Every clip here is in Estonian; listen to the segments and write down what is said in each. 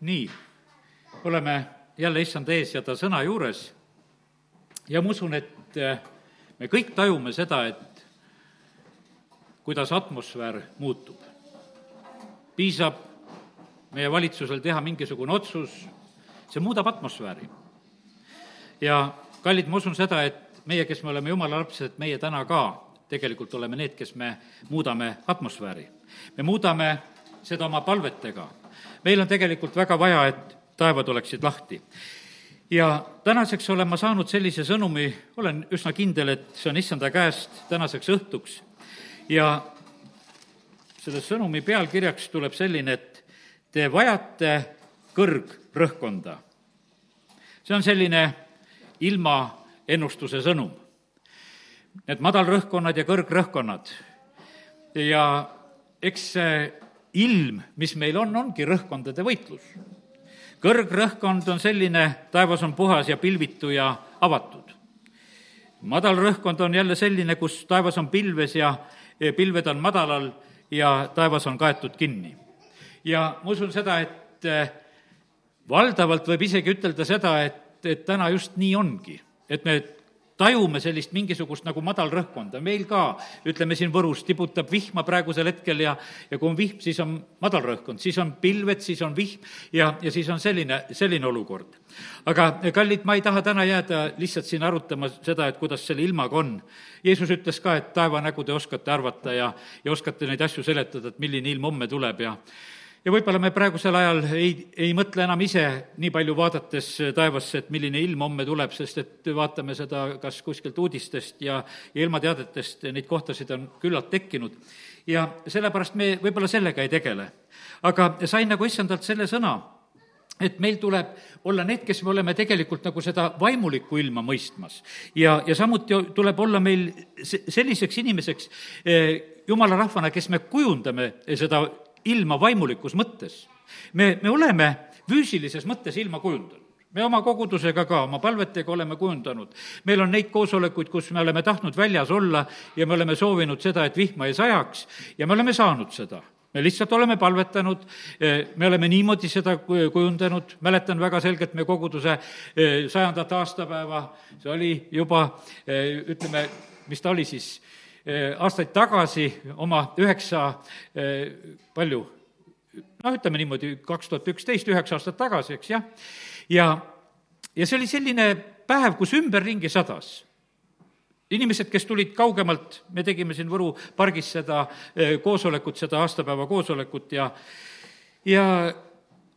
nii, oleme jälle issanda ees ja ta sõna juures ja ma usun, et eh, me kõik tajume seda, et kuidas atmosfäär muutub. piisab meie valitsusel teha mingisugune otsus, see muudab atmosfääri. ja kallid, ma usun seda, et meie, kes me oleme jumala lapsed, meie täna ka tegelikult oleme need, kes me muudame atmosfääri. me muudame seda oma palvetega. Meil on tegelikult väga vaja, et taevad oleksid lahti. ja tänaseks olen ma saanud sellise sõnumi, olen üsna kindel, et see on issanda käest tänaseks õhtuks ja selle sõnumi pealkirjaks tuleb selline, et te vajate kõrgrõhkkonda. see on selline ilmaennustuse sõnum. Need madalrõhkkonnad ja kõrgrõhkkonnad ja eks see ilm, mis meil on, ongi rõhkkondade võitlus. kõrgrõhkkond on selline, taevas on puhas ja pilvitu ja avatud. madal rõhkkond on jälle selline, kus taevas on pilves ja pilved on madalal ja taevas on kaetud kinni. ja ma usun seda, et eh, valdavalt võib isegi ütelda seda, et, et täna just nii ongi, et me tajume sellist mingisugust nagu madalrõhkkonda, meil ka, ütleme siin Võrus tibutab vihma praegusel hetkel ja, ja kui on vihm, siis on madalrõhkkond, siis on pilved, siis on vihm ja, ja siis on selline, selline olukord. aga kallid, ma ei taha täna jääda lihtsalt siin arutama seda, et kuidas selle ilmaga on. Jeesus ütles ka, et taevanägu te oskate arvata ja, ja oskate neid asju seletada, et milline ilm homme tuleb ja ja võib-olla me praegusel ajal ei, ei mõtle enam ise nii palju vaadates taevasse, et milline ilm homme tuleb, sest et vaatame seda kas kuskilt uudistest ja, ja ilmateadetest, neid kohtasid on küllalt tekkinud. ja sellepärast me võib-olla sellega ei tegele. aga sain nagu issandalt selle sõna, et meil tuleb olla need, kes me oleme tegelikult nagu seda vaimulikku ilma mõistmas. ja, ja samuti tuleb olla meil selliseks inimeseks eh, jumala rahvana, kes me kujundame seda ilma vaimulikus mõttes. me, me oleme füüsilises mõttes ilma kujundanud. Me oma kogudusega ka, oma palvetega oleme kujundanud. meil on neid koosolekuid, kus me oleme tahtnud väljas olla ja me oleme soovinud seda, et vihma ei sajaks ja me oleme saanud seda. Me lihtsalt oleme palvetanud, me oleme niimoodi seda kujundanud, mäletan väga selgelt meie koguduse eh, sajandat aastapäeva, see oli juba ütleme, mis ta oli siis, Eh, aastaid tagasi oma üheksa, eh, palju, noh, ütleme niimoodi, kaks tuhat üksteist, üheksa aastat tagasi, eks jah, ja, ja see oli selline päev, kus ümberringi sadas inimesed, kes tulid kaugemalt, me tegime siin Võru pargis seda eh, koosolekut, seda aastapäeva koosolekut ja, ja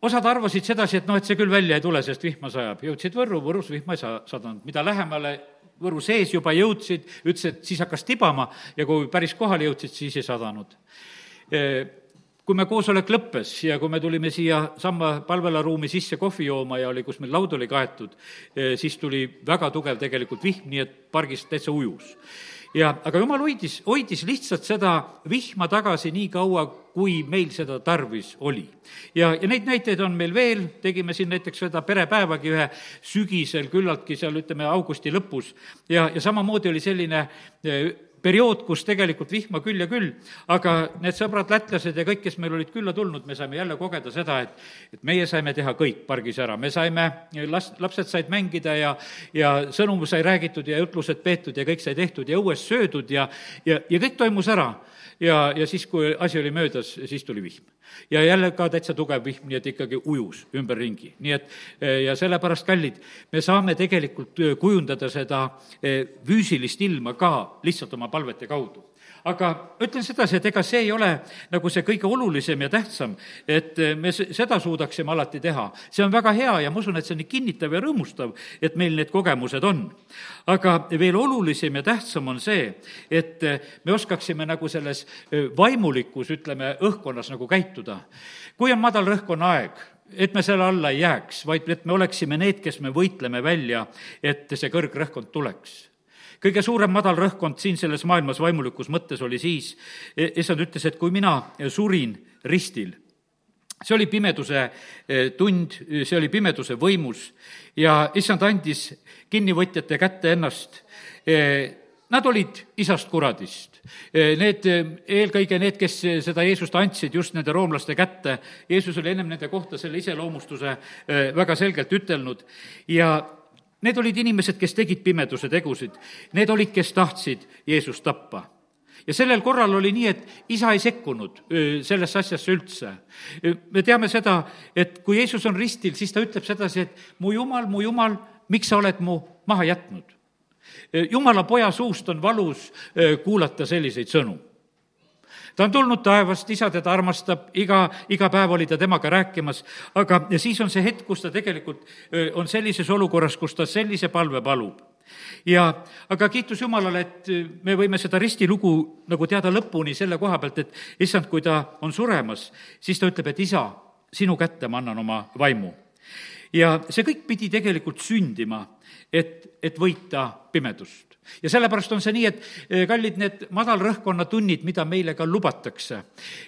osad arvasid sedasi, et noh, et see küll välja ei tule, sest vihma sajab. jõudsid Võrru, Võrus vihma ei sa-, sadanud. mida lähemale Võru sees juba jõudsid, ütles, et siis hakkas tibama ja kui päris kohale jõudsid, siis ei sadanud. Kui me koosolek lõppes ja kui me tulime siia Samba palvelaruumi sisse kohvi jooma ja oli, kus meil laud oli kaetud, siis tuli väga tugev tegelikult vihm, nii et pargis täitsa ujus ja aga jumal hoidis, hoidis lihtsalt seda vihma tagasi nii kaua, kui meil seda tarvis oli. ja, ja neid näiteid on meil veel, tegime siin näiteks seda perepäevagi ühe sügisel küllaltki seal, ütleme, augusti lõpus ja, ja samamoodi oli selline periood, kus tegelikult vihma küll ja küll, aga need sõbrad, lätlased ja kõik, kes meil olid külla tulnud, me saime jälle kogeda seda, et et meie saime teha kõik pargis ära, me saime, last, lapsed said mängida ja ja sõnum sai räägitud ja jutlused peetud ja kõik sai tehtud ja õues söödud ja ja, ja kõik toimus ära ja, ja siis, kui asi oli möödas, siis tuli vihm. ja jälle ka täitsa tugev vihm, nii et ikkagi ujus ümberringi. nii et ja sellepärast, kallid, me saame tegelikult kujundada seda eh, füüsilist ilma ka lihtsalt oma palvete kaudu aga ütlen sedasi, et ega see ei ole nagu see kõige olulisem ja tähtsam, et me seda suudaksime alati teha. see on väga hea ja ma usun, et see on nii kinnitav ja rõõmustav, et meil need kogemused on. aga veel olulisem ja tähtsam on see, et me oskaksime nagu selles vaimulikus, ütleme, õhkkonnas nagu käituda. kui on madal rõhkkonna aeg, et me selle alla ei jääks, vaid et me oleksime need, kes me võitleme välja, et see kõrgrõhkkond tuleks kõige suurem madal rõhkkond siin selles maailmas vaimulikus mõttes oli siis, e-, issand ütles, et kui mina surin ristil, see oli pimeduse e, tund, see oli pimeduse võimus ja issand andis kinnivõtjate kätte ennast e, nad olid isast kuradist. Need, eelkõige need, kes seda Jeesust andsid just nende roomlaste kätte, Jeesus oli ennem nende kohta selle iseloomustuse väga selgelt ütelnud ja need olid inimesed, kes tegid pimeduse tegusid, need olid, kes tahtsid Jeesust tappa ja sellel korral oli nii, et isa ei sekkunud sellesse asjasse üldse. me teame seda, et kui Jeesus on ristil, siis ta ütleb sedasi, et mu jumal, mu jumal, miks sa oled mu maha jätnud? jumala poja suust on valus kuulata selliseid sõnu ta on tulnud taevast, isa teda armastab, iga, iga päev oli ta temaga rääkimas, aga siis on see hetk, kus ta tegelikult on sellises olukorras, kus ta sellise palve palub ja aga kiitus Jumalale, et me võime seda ristilugu nagu teada lõpuni selle koha pealt, et issand, kui ta on suremas, siis ta ütleb, et isa, sinu kätte ma annan oma vaimu. ja see kõik pidi tegelikult sündima, et, et võita pimedust ja sellepärast on see nii, et eh, kallid, need madalrõhkkonna tunnid, mida meile ka lubatakse,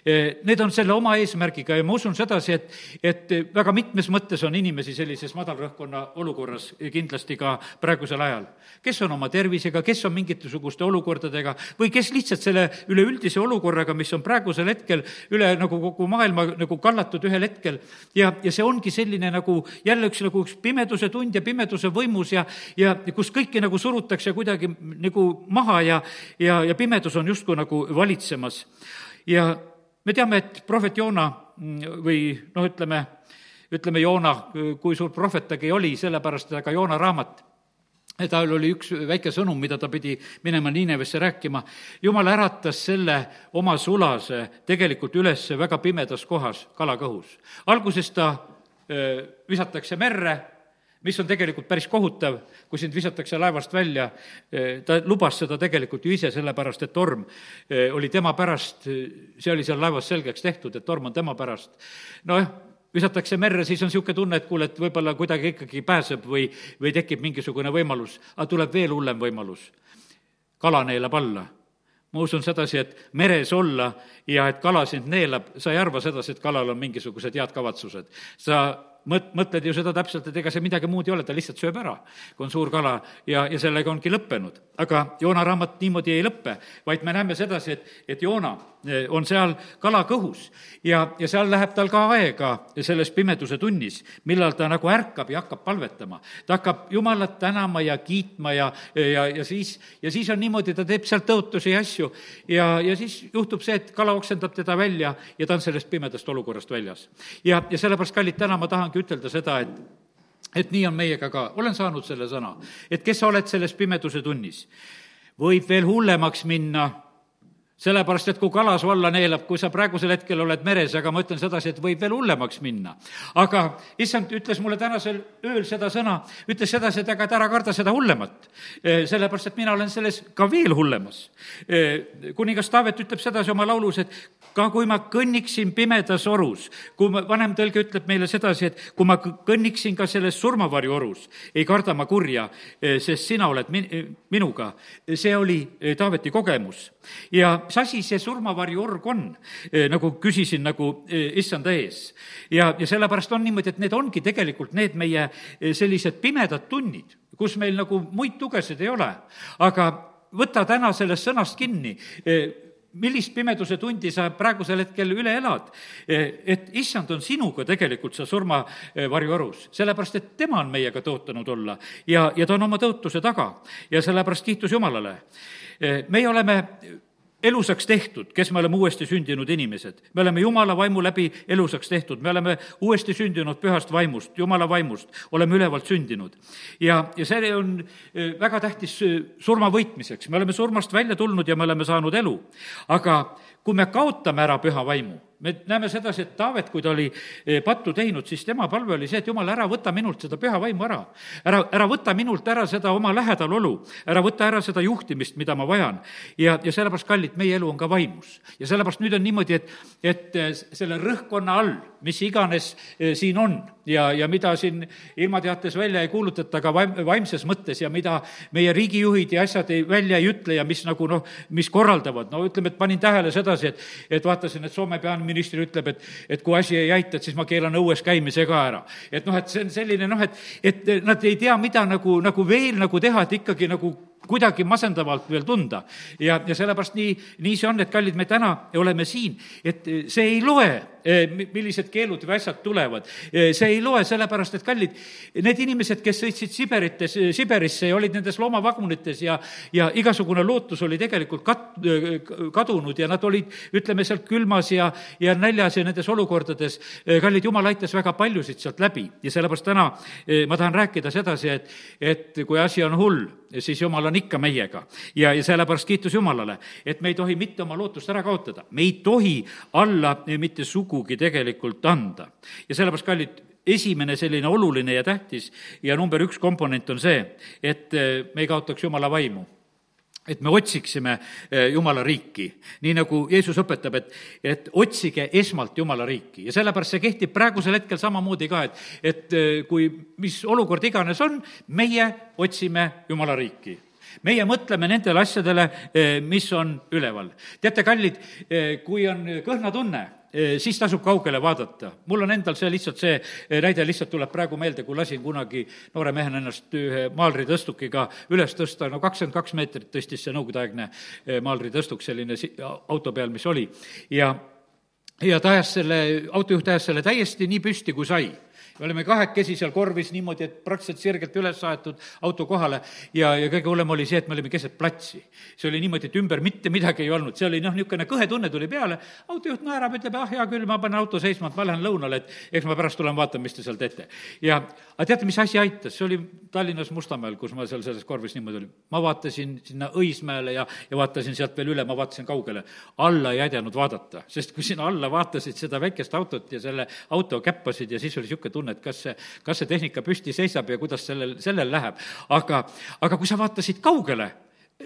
eh, need on selle oma eesmärgiga ja ma usun sedasi, et, et väga mitmes mõttes on inimesi sellises madalrõhkkonna olukorras kindlasti ka praegusel ajal. kes on oma tervisega, kes on mingisuguste olukordadega või kes lihtsalt selle üleüldise olukorraga, mis on praegusel hetkel üle nagu kogu maailma nagu kallatud ühel hetkel ja, ja see ongi selline nagu jälle üks nagu üks pimeduse tund ja pimeduse võimus ja, ja kus kõiki nagu surutakse kuidagi kuidagi nagu maha ja, ja, ja pimedus on justkui nagu valitsemas. ja me teame, et prohvet Joona mm, või noh, ütleme, ütleme Joona, kui suur prohvet ta oli, sellepärast et ka Joona raamat tal oli üks väike sõnum, mida ta pidi minema Niinevesse rääkima. jumal äratas selle oma sulase tegelikult üles väga pimedas kohas, kalakõhus. alguses ta öö, visatakse merre mis on tegelikult päris kohutav, kui sind visatakse laevast välja, ta lubas seda tegelikult ju ise, sellepärast et torm oli tema pärast, see oli seal laevas selgeks tehtud, et torm on tema pärast. nojah, visatakse merre, siis on niisugune tunne, et kuule, et võib-olla kuidagi ikkagi pääseb või, või tekib mingisugune võimalus, aga tuleb veel hullem võimalus. kala neelab alla ma usun sedasi, et meres olla ja et kala sind neelab, sa ei arva sedasi, et kalal on mingisugused head kavatsused. sa mõt-, mõtled ju seda täpselt, et ega see midagi muud ei ole, ta lihtsalt sööb ära, kui on suur kala ja, ja sellega ongi lõppenud. aga Joona raamat niimoodi ei lõppe, vaid me näeme sedasi, et, et Joona eh, on seal kalakõhus ja, ja seal läheb tal ka aega selles pimeduse tunnis, millal ta nagu ärkab ja hakkab palvetama. ta hakkab Jumalat tänama ja kiitma ja, ja, ja siis, ja siis on niimoodi, ta teeb sealt tõotusi ja asju ja, ja siis juhtub see, et kala oksendab teda välja ja ta on sellest pimedast olukorrast väljas. ja, ja sellepärast, kallid, täna ma tahangi ütelda seda, et et nii on meiega ka, olen saanud selle sõna, et kes sa oled selles pimeduse tunnis, võib veel hullemaks minna sellepärast, et kui kala su alla neelab, kui sa praegusel hetkel oled meres, aga ma ütlen sedasi, et võib veel hullemaks minna. aga issand ütles mulle tänasel ööl seda sõna, ütles sedasi, et aga et ära karda seda hullemat. E, sellepärast, et mina olen selles ka veel hullemas. E, kuningas Taavet ütleb sedasi oma laulus, et ka kui ma kõnniksin pimedas orus, kui ma, vanem tõlge ütleb meile sedasi, et kui ma kõnniksin ka selles surmavarju orus, ei karda ma kurja, e, sest sina oled min-, minuga. see oli Taaveti kogemus ja mis asi see surmavarju org on, nagu küsisin nagu issanda ees. ja, ja sellepärast on niimoodi, et need ongi tegelikult need meie sellised pimedad tunnid, kus meil nagu muid tugesid ei ole. aga võta täna sellest sõnast kinni millist pimeduse tundi sa praegusel hetkel üle elad. et issand on sinuga tegelikult seal surmavarjuorus, sellepärast et tema on meiega tõotanud olla ja, ja ta on oma tõotuse taga ja sellepärast kiitus Jumalale. meie oleme elusaks tehtud, kes me oleme uuesti sündinud inimesed. me oleme Jumala vaimu läbi elusaks tehtud, me oleme uuesti sündinud pühast vaimust, Jumala vaimust, oleme ülevalt sündinud. ja, ja see on e, väga tähtis e, surma võitmiseks, me oleme surmast välja tulnud ja me oleme saanud elu. aga kui me kaotame ära püha vaimu, me näeme sedasi, et Taavet, kui ta oli eh, pattu teinud, siis tema palve oli see, et jumal, ära võta minult seda püha vaimu ära. ära, ära võta minult ära seda oma lähedalolu, ära võta ära seda juhtimist, mida ma vajan. ja, ja sellepärast, kallid, meie elu on ka vaimus. ja sellepärast nüüd on niimoodi, et, et eh, selle rõhkkonna all, mis iganes eh, siin on ja, ja mida siin ilmateates välja ei kuulutata ka vaim, vaimses mõttes ja mida meie riigijuhid ja asjad ei, välja ei ütle ja mis nagu noh, mis korraldavad, no ütleme, et panin tähele sedasi, et, et vaatasin, et Soome peaminister minister ütleb, et, et kui asi ei aita, et siis ma keelan õues käimise ka ära. et noh, et see on selline noh, et, et nad ei tea, mida nagu, nagu veel nagu teha, et ikkagi nagu kuidagi masendavalt veel tunda. ja, ja sellepärast nii, nii see on, et kallid, me täna oleme siin, et see ei loe, eh, millised keelud või asjad tulevad. Eh, see ei loe sellepärast, et kallid, need inimesed, kes sõitsid Siberites, Siberisse ja olid nendes loomavagunites ja, ja igasugune lootus oli tegelikult kat-, kadunud ja nad olid, ütleme, sealt külmas ja, ja näljas ja nendes olukordades, eh, kallid, jumal aitas väga paljusid sealt läbi ja sellepärast täna ma tahan rääkida sedasi, et, et kui asi on hull, siis jumal on ikka meiega. ja, ja sellepärast kiitus Jumalale, et me ei tohi mitte oma lootust ära kaotada, me ei tohi alla mitte sugugi tegelikult anda. ja sellepärast, kallid, esimene selline oluline ja tähtis ja number üks komponent on see, et me ei kaotaks Jumala vaimu et me otsiksime eh, Jumala riiki, nii nagu Jeesus õpetab, et, et otsige esmalt Jumala riiki. Ja sellepärast see kehtib praegusel hetkel samamoodi ka, et, et eh, kui mis olukord iganes on, meie otsime Jumala riiki. Meie mõtleme nendele asjadele, eh, mis on üleval. teate, kallid, kui on kõhnatunne, Eh, siis tasub kaugele vaadata. mul on endal see lihtsalt, see näide lihtsalt tuleb praegu meelde, kui lasin kunagi noore mehena ennast ühe maalritõstukiga üles tõsta, no kakskümmend kaks meetrit tõstis see nõukogudeaegne maalritõstuk, selline si-, auto peal, mis oli. ja, ja ta ajas selle, autojuht ajas selle täiesti nii püsti, kui sai me olime kahekesi seal korvis niimoodi, et praktiliselt sirgelt üles aetud auto kohale ja, ja kõige hullem oli see, et me olime keset platsi. see oli niimoodi, et ümber mitte midagi ei olnud, see oli noh, niisugune kõhe tunne tuli peale, autojuht naerab, ütleb, ah, hea küll, ma panen auto seisma, et ma lähen lõunale, et eks ma pärast tulen vaatan, mis te seal teete. ja, aga teate, mis asi aitas, see oli Tallinnas Mustamäel, kus ma seal selles korvis niimoodi olin. ma vaatasin sinna Õismäele ja, ja vaatasin sealt veel üle, ma vaatasin kaugele. alla ei ädenud vaadata, sest kui sinna alla vaatasid seda väikest autot ja selle auto käppasid ja siis oli niisugune tunne, tunne, et kas see, kas see tehnika püsti seisab ja kuidas sellel, sellel läheb. aga, aga kui sa vaatasid kaugele,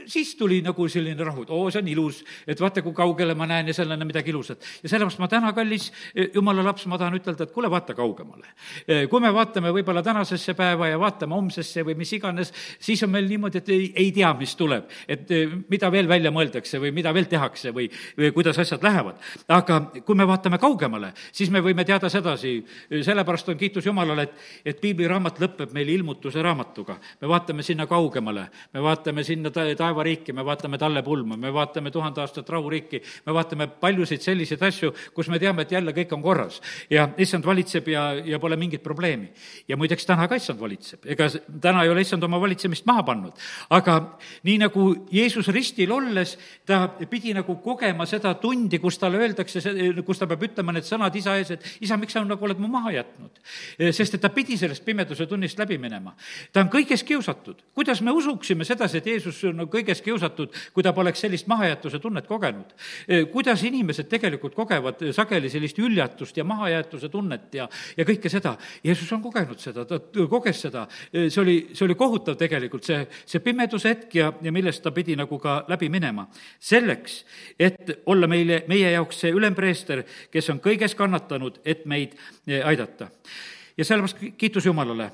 siis tuli nagu selline rahu, et oo, see on ilus, et vaata, kui kaugele ma näen ja seal on midagi ilusat. ja sellepärast ma täna, kallis eh, jumala laps, ma tahan ütelda, et kuule, vaata kaugemale. Eh, kui me vaatame võib-olla tänasesse päeva ja vaatame homsesse või mis iganes, siis on meil niimoodi, et ei, ei tea, mis tuleb. et eh, mida veel välja mõeldakse või mida veel tehakse või, või kuidas asjad lähevad. aga kui me vaatame kaugemale, siis me võime teada sedasi, sellepärast on kiitus Jumalale, et, et piibliraamat lõpeb meil ilmutuse raamatuga. me vaatame sinna kaugemale, me vaatame sinna ta, taevariiki, me vaatame talle pulma, me vaatame tuhande aastat rahuriiki, me vaatame paljusid selliseid asju, kus me teame, et jälle kõik on korras. ja issand valitseb ja, ja pole mingit probleemi. ja muideks täna ka issand valitseb, ega täna ei ole issand oma valitsemist maha pannud. aga nii nagu Jeesus ristil olles, ta pidi nagu kogema seda tundi, kus talle öeldakse, kus ta peab ütlema need sõnad isa ees, et isa, miks sa nagu oled mu maha jätnud? sest et ta pidi sellest pimeduse tunnist läbi minema. ta on kõiges kiusatud. kuidas me usuksime sedasi, et Jeesus on kõiges kiusatud, kui ta poleks sellist mahajäetuse tunnet kogenud. Kuidas inimesed tegelikult kogevad sageli sellist hüljatust ja mahajäetuse tunnet ja, ja kõike seda. Jeesus on kogenud seda, ta koges seda, see oli, see oli kohutav tegelikult, see, see pimeduse hetk ja, ja millest ta pidi nagu ka läbi minema. selleks, et olla meile, meie jaoks see ülempreester, kes on kõiges kannatanud, et meid aidata. ja sellepärast kiitus Jumalale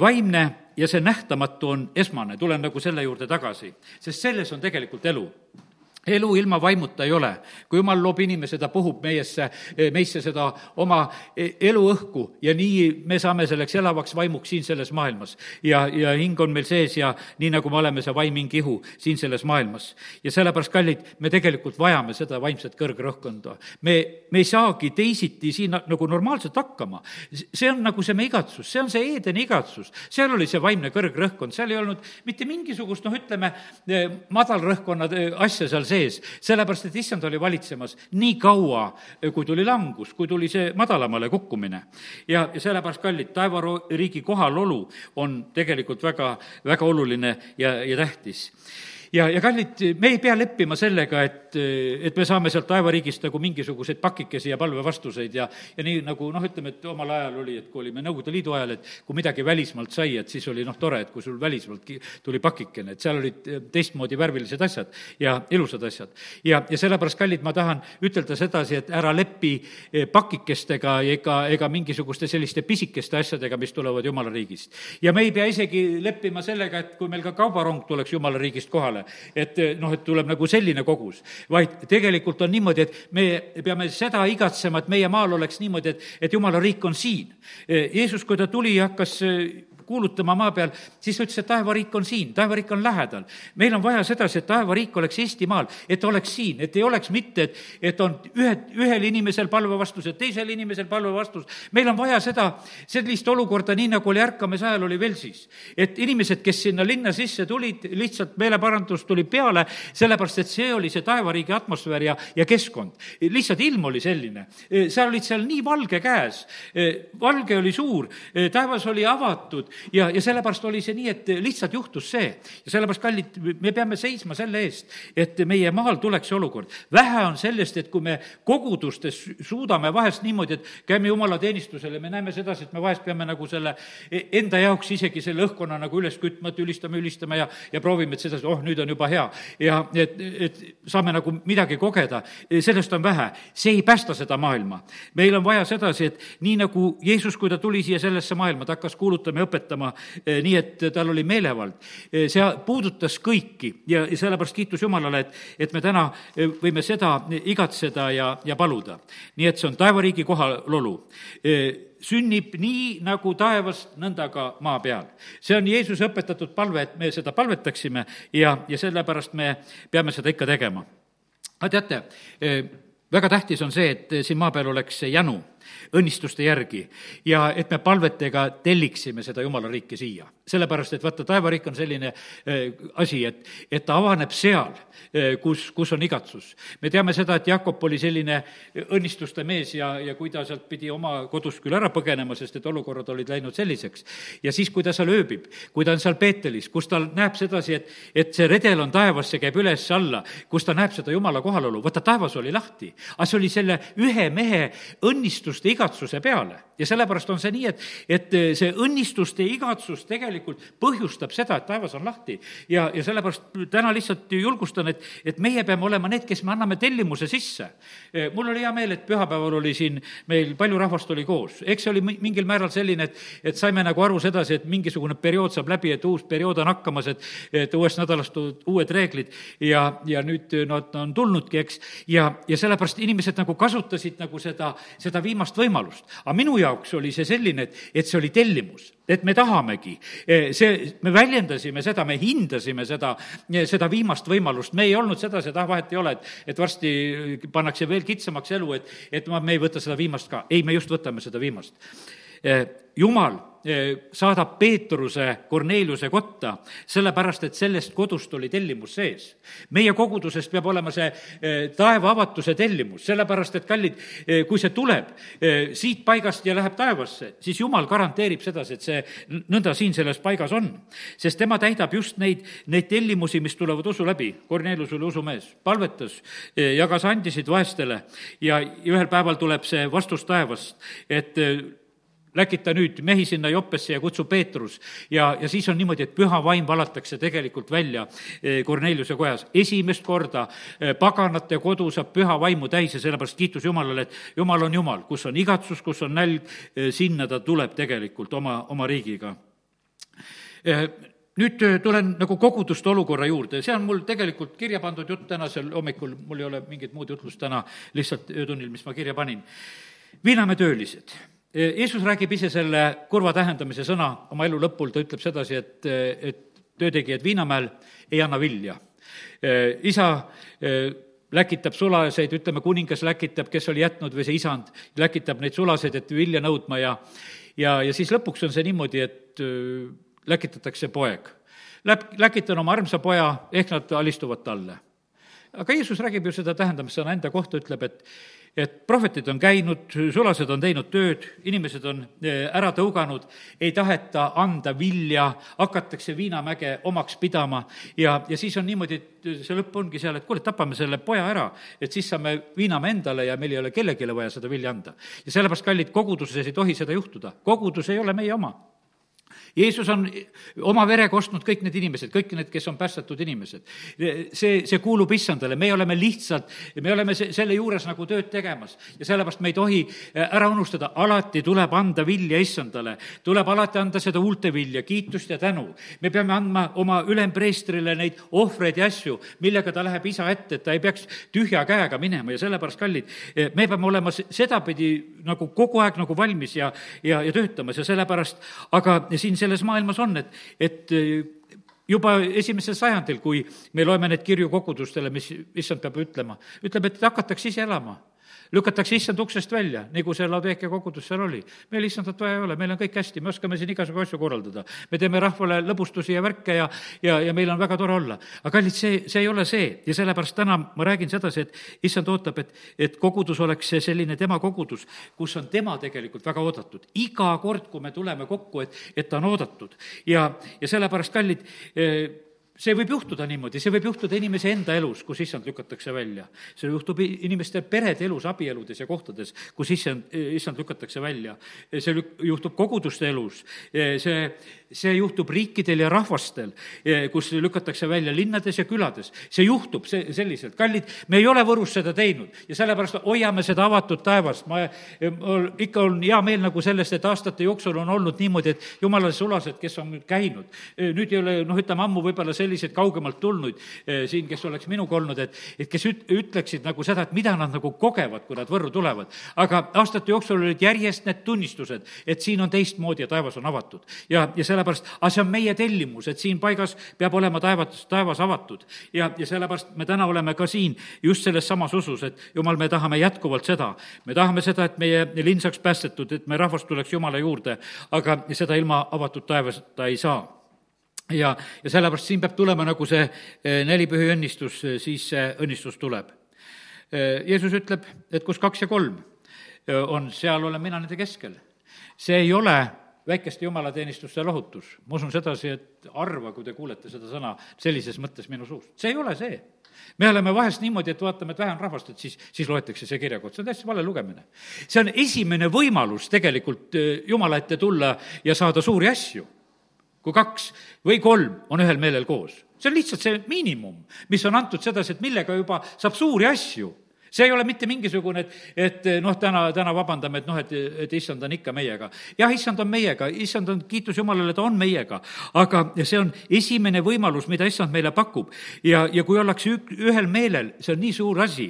vaimne ja see nähtamatu on esmane, tulen nagu selle juurde tagasi, sest selles on tegelikult elu elu ilma vaimuta ei ole. kui jumal loob inimese, ta puhub meiesse, meisse seda oma eluõhku ja nii me saame selleks elavaks vaimuks siin selles maailmas. ja, ja hing on meil sees ja nii, nagu me oleme, see vaim, hing, ihu siin selles maailmas. ja sellepärast, kallid, me tegelikult vajame seda vaimset kõrgrõhkkonda. me, me ei saagi teisiti siin nagu normaalselt hakkama. see on nagu see meie igatsus, see on see Eedeni igatsus. seal oli see vaimne kõrgrõhkkond, seal ei olnud mitte mingisugust, noh, ütleme, madalrõhkkonna asja seal sees sees, sellepärast et issand oli valitsemas nii kaua, kui tuli langus, kui tuli see madalamale kukkumine. ja, ja sellepärast, kallid, taevariigi kohalolu on tegelikult väga, väga oluline ja, ja tähtis ja, ja kallid, me ei pea leppima sellega, et, et me saame sealt taevariigist nagu mingisuguseid pakikesi ja palvevastuseid ja, ja nii nagu noh, ütleme, et omal ajal oli, et kui olime Nõukogude Liidu ajal, et kui midagi välismaalt sai, et siis oli noh, tore, et kui sul välismaalt tuli pakikene, et seal olid teistmoodi värvilised asjad ja ilusad asjad. ja, ja sellepärast, kallid, ma tahan ütelda sedasi, et ära lepi eh, pakikestega ega, ega mingisuguste selliste pisikeste asjadega, mis tulevad Jumala riigist. ja me ei pea isegi leppima sellega, et kui meil ka kaubarong tuleks Jumala riigist kohale. Et eh, noh, et tuleb nagu selline kogus, vaid tegelikult on niimoodi, et me peame seda igatsema, et meie maal oleks niimoodi, et, et jumala riik on siin. Eh, Jeesus, kui ta tuli ja hakkas eh, kuulutama maa peal, siis ta ütles, et taevariik on siin, taevariik on lähedal. meil on vaja sedasi, et taevariik oleks Eestimaal, et ta oleks siin, et ei oleks mitte, et, et on ühed, ühel inimesel palvevastus ja teisel inimesel palvevastus. meil on vaja seda, sellist olukorda, nii nagu oli ärkamise ajal, oli Velsis. et inimesed, kes sinna linna sisse tulid, lihtsalt meeleparandus tuli peale, sellepärast et see oli see taevariigi atmosfäär ja, ja keskkond. lihtsalt ilm oli selline. sa olid seal nii valge käes, valge oli suur, taevas oli avatud ja, ja sellepärast oli see nii, et lihtsalt juhtus see. ja sellepärast, kallid, me peame seisma selle eest, et meie maal tuleks see olukord. vähe on sellest, et kui me kogudustes suudame vahest niimoodi, et käime jumalateenistusel ja me näeme sedasi, et me vahest peame nagu selle enda jaoks isegi selle õhkkonna nagu üles kütma, et ülistame, ülistame ja, ja proovime, et sedasi, oh, nüüd on juba hea. ja et, et saame nagu midagi kogeda, sellest on vähe. see ei päästa seda maailma. meil on vaja sedasi, et nii nagu Jeesus, kui ta tuli siia sellesse maailma, ta hakkas kuulutama ja õpetama eh, nii, et tal oli meelevald. Eh, see puudutas kõiki ja, sellepärast kiitus Jumalale, et, et me täna eh, võime seda igatseda ja, ja paluda. nii et see on taevariigi kohalolu sünnib nii, nagu taevas, nõnda ka maa peal. see on Jeesuse õpetatud palve, et me seda palvetaksime ja, ja sellepärast me peame seda ikka tegema. aga teate, väga tähtis on see, et siin maa peal oleks see jänu õnnistuste järgi ja et me palvetega telliksime seda jumala riiki siia. sellepärast, et vaata, taevariik on selline äh, asi, et, et ta avaneb seal äh,, kus, kus on igatsus. me teame seda, et Jakob oli selline õnnistuste mees ja, ja kui ta sealt pidi oma kodust küll ära põgenema, sest et olukorrad olid läinud selliseks, ja siis, kui ta seal ööbib, kui ta on seal Peetelis, kus ta näeb sedasi, et, et see redel on taevas, see käib üles-alla, kus ta näeb seda jumala kohalolu, vaata, taevas oli lahti. aga see oli selle ühe mehe õnnistuste igatsuse peale ja sellepärast on see nii, et, et see õnnistuste igatsus tegelikult põhjustab seda, et taevas on lahti. ja, ja sellepärast täna lihtsalt julgustan, et, et meie peame olema need, kes me anname tellimuse sisse. mul oli hea meel, et pühapäeval oli siin meil palju rahvast oli koos, eks see oli mingil määral selline, et, et saime nagu aru sedasi, et mingisugune periood saab läbi, et uus periood on hakkamas, et, et uuest nädalast uued reeglid ja, ja nüüd nad on tulnudki, eks, ja, ja sellepärast inimesed nagu kasutasid nagu seda, seda viimast võimalust. aga minu jaoks oli see selline, et, et see oli tellimus, et me tahamegi. Eh, see, me väljendasime seda, me hindasime seda, eh, seda viimast võimalust, me ei olnud sedasi, et ah, vahet ei ole, et, et varsti pannakse veel kitsamaks elu, et, et ma, me ei võta seda viimast ka. ei, me just võtame seda viimast. Eh, jumal saadab Peetruse Korneliuse kotta, sellepärast et sellest kodust oli tellimus sees. meie kogudusest peab olema see taeva avatuse tellimus, sellepärast et kallid, kui see tuleb siit paigast ja läheb taevasse, siis jumal garanteerib sedasi, et see nõnda siin selles paigas on. sest tema täidab just neid, neid tellimusi, mis tulevad usu läbi. Kornelius oli usumees, palvetas, jagas andisid vaestele ja ühel päeval tuleb see vastus taevast, et läkita nüüd mehi sinna Joppesse ja kutsu Peetrus. ja, ja siis on niimoodi, et püha vaim valatakse tegelikult välja Korneliuse kojas. esimest korda paganate kodu saab püha vaimu täis ja sellepärast kiitus Jumalale, et Jumal on Jumal, kus on igatsus, kus on nälg, sinna ta tuleb tegelikult oma, oma riigiga nüüd tulen nagu koguduste olukorra juurde, see on mul tegelikult kirja pandud jutt tänasel hommikul, mul ei ole mingit muud jutlust täna, lihtsalt öötunnil, mis ma kirja panin. Viinamäe töölised Jeesus räägib ise selle kurva tähendamise sõna oma elu lõpul, ta ütleb sedasi, et, et töötegijad Viinamäel ei anna vilja. isa läkitab sulaseid, ütleme, kuningas läkitab, kes oli jätnud, või see isand, läkitab neid sulaseid, et vilja nõudma ja ja, ja siis lõpuks on see niimoodi, et läkitatakse poeg. Läp-, läkitan oma armsa poja, ehk nad alistuvad talle. aga Jeesus räägib ju seda tähendamissõna enda kohta, ütleb, et et prohvetid on käinud, sulased on teinud tööd, inimesed on eh, ära tõuganud, ei taheta anda vilja, hakatakse Viinamäge omaks pidama ja, ja siis on niimoodi, et see lõpp ongi seal, et kuule, tapame selle poja ära, et siis saame Viinamäe endale ja meil ei ole kellelegi vaja seda vilja anda. ja sellepärast, kallid, koguduses ei tohi seda juhtuda, kogudus ei ole meie oma Jeesus on oma verega ostnud kõik need inimesed, kõik need, kes on päästetud inimesed. see, see kuulub issandale, me oleme lihtsalt, me oleme se-, selle juures nagu tööd tegemas ja sellepärast me ei tohi äh, ära unustada, alati tuleb anda vilja issandale. tuleb alati anda seda huulte vilja, kiitust ja tänu. me peame andma oma ülempreestrile neid ohvreid ja asju, millega ta läheb isa ette, et ta ei peaks tühja käega minema ja sellepärast, kallid, äh, me peame olema sedapidi nagu kogu aeg nagu valmis ja, ja, ja töötamas ja sellepärast, aga siin selles maailmas on, et, et juba esimesel sajandil, kui me loeme neid kirju kogudustele, mis issand peab ütlema, ütleb, et hakatakse ise elama lükatakse issand uksest välja, nagu see Laodeekia kogudus seal oli. meil issandat vaja ei ole, meil on kõik hästi, me oskame siin igasugu asju korraldada. me teeme rahvale lõbustusi ja värke ja, ja, ja meil on väga tore olla. aga kallid, see, see ei ole see ja sellepärast täna ma räägin sedasi, et issand ootab, et, et kogudus oleks see selline tema kogudus, kus on tema tegelikult väga oodatud. iga kord, kui me tuleme kokku, et, et ta on oodatud ja, ja sellepärast, kallid eh,, see võib juhtuda niimoodi, see võib juhtuda inimese enda elus, kus issand lükatakse välja. see juhtub inimeste perede elus, abieludes ja kohtades, kus issand, issand lükatakse välja. see lük-, juhtub koguduste elus, see, see juhtub riikidel ja rahvastel, kus lükatakse välja linnades ja külades. see juhtub see, selliselt. kallid, me ei ole Võrus seda teinud ja sellepärast hoiame seda avatud taevast. ma, mul ikka on hea meel nagu sellest, et aastate jooksul on olnud niimoodi, et jumalale sulased, kes on nüüd käinud. nüüd ei ole, noh, ütleme ammu võib-olla see selliseid kaugemalt tulnuid eh, siin, kes oleks minuga olnud, et, et kes üt-, ütleksid nagu seda, et mida nad nagu kogevad, kui nad Võrru tulevad. aga aastate jooksul olid järjest need tunnistused, et siin on teistmoodi ja taevas on avatud. ja, ja sellepärast, aga see on meie tellimus, et siin paigas peab olema taevas, taevas avatud. ja, ja sellepärast me täna oleme ka siin just selles samas usus, et jumal, me tahame jätkuvalt seda. me tahame seda, et meie linn saaks päästetud, et meie rahvas tuleks Jumala juurde, aga seda ilma avatud taevasta ei saa ja, ja sellepärast siin peab tulema nagu see eh, nelipühi õnnistus, eh, siis see õnnistus tuleb. Eh, Jeesus ütleb, et kus kaks ja kolm on, seal olen mina nende keskel. see ei ole väikeste jumalateenistuste lohutus. ma usun sedasi, et harva, kui te kuulete seda sõna sellises mõttes minu suust. see ei ole see. me oleme vahest niimoodi, et vaatame, et vähe on rahvast, et siis, siis loetakse see kirjakord, see on täiesti vale lugemine. see on esimene võimalus tegelikult Jumala ette tulla ja saada suuri asju kui kaks või kolm on ühel meelel koos. see on lihtsalt see miinimum, mis on antud sedasi, et millega juba saab suuri asju see ei ole mitte mingisugune, et, et noh, täna, täna vabandame, et noh, et, et issand on ikka meiega. jah, issand on meiega, issand on, kiitus Jumalale, ta on meiega. aga see on esimene võimalus, mida issand meile pakub. ja, ja kui ollakse ük, ühel meelel, see on nii suur asi.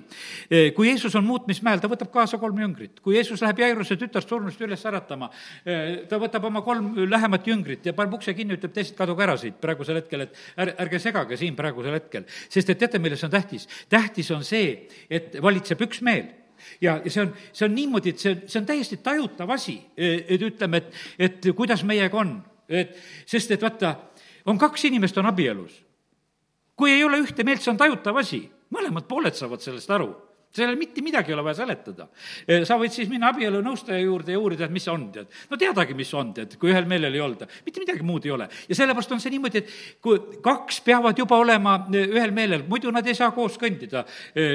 E, kui Jeesus on muutmismäel, ta võtab kaasa kolm jüngrit. kui Jeesus läheb Jairuse tütarst surnust üles äratama, e, ta võtab oma kolm lähemat jüngrit ja paneb ukse kinni, ütleb teised kaduge ära siit praegusel hetkel, et ärge, segage siin praegusel hetkel. sest et teate, milles on tähtis? tähtis on see, et vali valitseb üksmeel ja, ja see on, see on niimoodi, et see, see on täiesti tajutav asi, et ütleme, et, et kuidas meiega on, et sest et vaata, on kaks inimest on abielus. kui ei ole ühte meelt, see on tajutav asi, mõlemad pooled saavad sellest aru sellel mitte midagi ei ole vaja seletada. sa võid siis minna abielunõustaja juurde ja uurida, et mis see on, tead. no teadagi, mis on, tead, kui ühel meelel ei olda. mitte midagi muud ei ole. ja sellepärast on see niimoodi, et kui kaks peavad juba olema e, ühel meelel, muidu nad ei saa koos kõndida. E,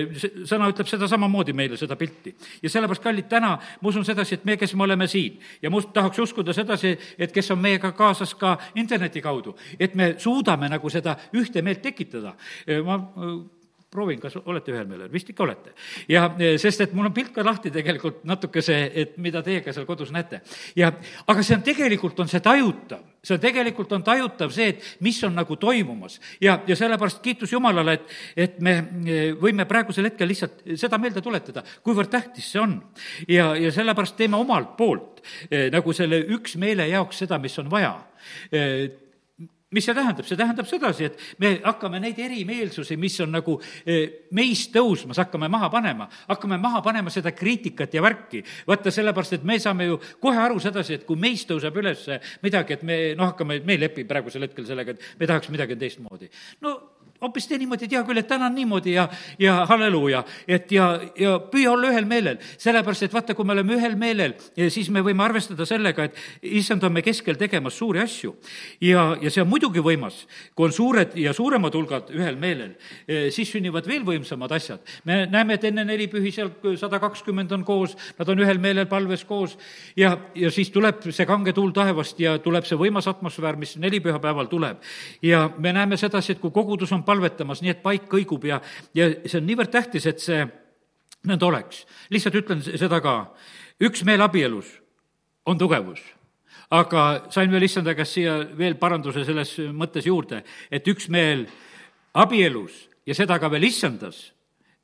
sõna ütleb seda samamoodi meile, seda pilti. ja sellepärast, kallid, täna ma usun sedasi, et me, kes me oleme siin ja ma tahaks uskuda sedasi, et kes on meiega kaasas ka interneti kaudu, et me suudame nagu seda ühte meelt tekitada. E, ma proovin, kas olete ühel meelel, vist ikka olete. ja e, sest, et mul on pilt ka lahti tegelikult natuke see, et mida teie ka seal kodus näete. ja, aga see on tegelikult, on see tajutav, see tegelikult on tajutav see, et mis on nagu toimumas. ja, ja sellepärast kiitus Jumalale, et, et me e, võime praegusel hetkel lihtsalt seda meelde tuletada, kuivõrd tähtis see on. ja, ja sellepärast teeme omalt poolt eh, nagu selle üksmeele jaoks seda, mis on vaja eh, mis see tähendab, see tähendab sedasi, et me hakkame neid erimeelsusi, mis on nagu eh, meist tõusmas, hakkame maha panema, hakkame maha panema seda kriitikat ja värki. vaata, sellepärast, et me saame ju kohe aru sedasi, et kui meist tõuseb üles midagi, et me noh, hakkame, me ei lepi praegusel hetkel sellega, et me tahaks midagi teistmoodi. no hoopis tee niimoodi, et hea küll, et täna on niimoodi ja, ja halleluuja, et ja, ja püüa olla ühel meelel. sellepärast, et vaata, kui me oleme ühel meelel, siis me võime arvestada sellega, et issand on me keskel tegemas suuri asju. ja, ja see on muidugi võimas, kui on suured ja suuremad hulgad ühel meelel, siis sünnivad veel võimsamad asjad. me näeme, et enne nelipühi seal sada kakskümmend on koos, nad on ühel meelel palves koos ja, ja siis tuleb see kange tuul taevast ja tuleb see võimas atmosfäär, mis nelipühapäeval tuleb. ja me näeme sedasi, et kui kogudus on palvetamas, nii et paik kõigub ja, ja see on niivõrd tähtis, et see nõnda oleks. lihtsalt ütlen seda ka, üksmeel abielus on tugevus. Aga sain veel issanda käest siia veel paranduse selles mõttes juurde, et üksmeel abielus ja seda ka veel issandas,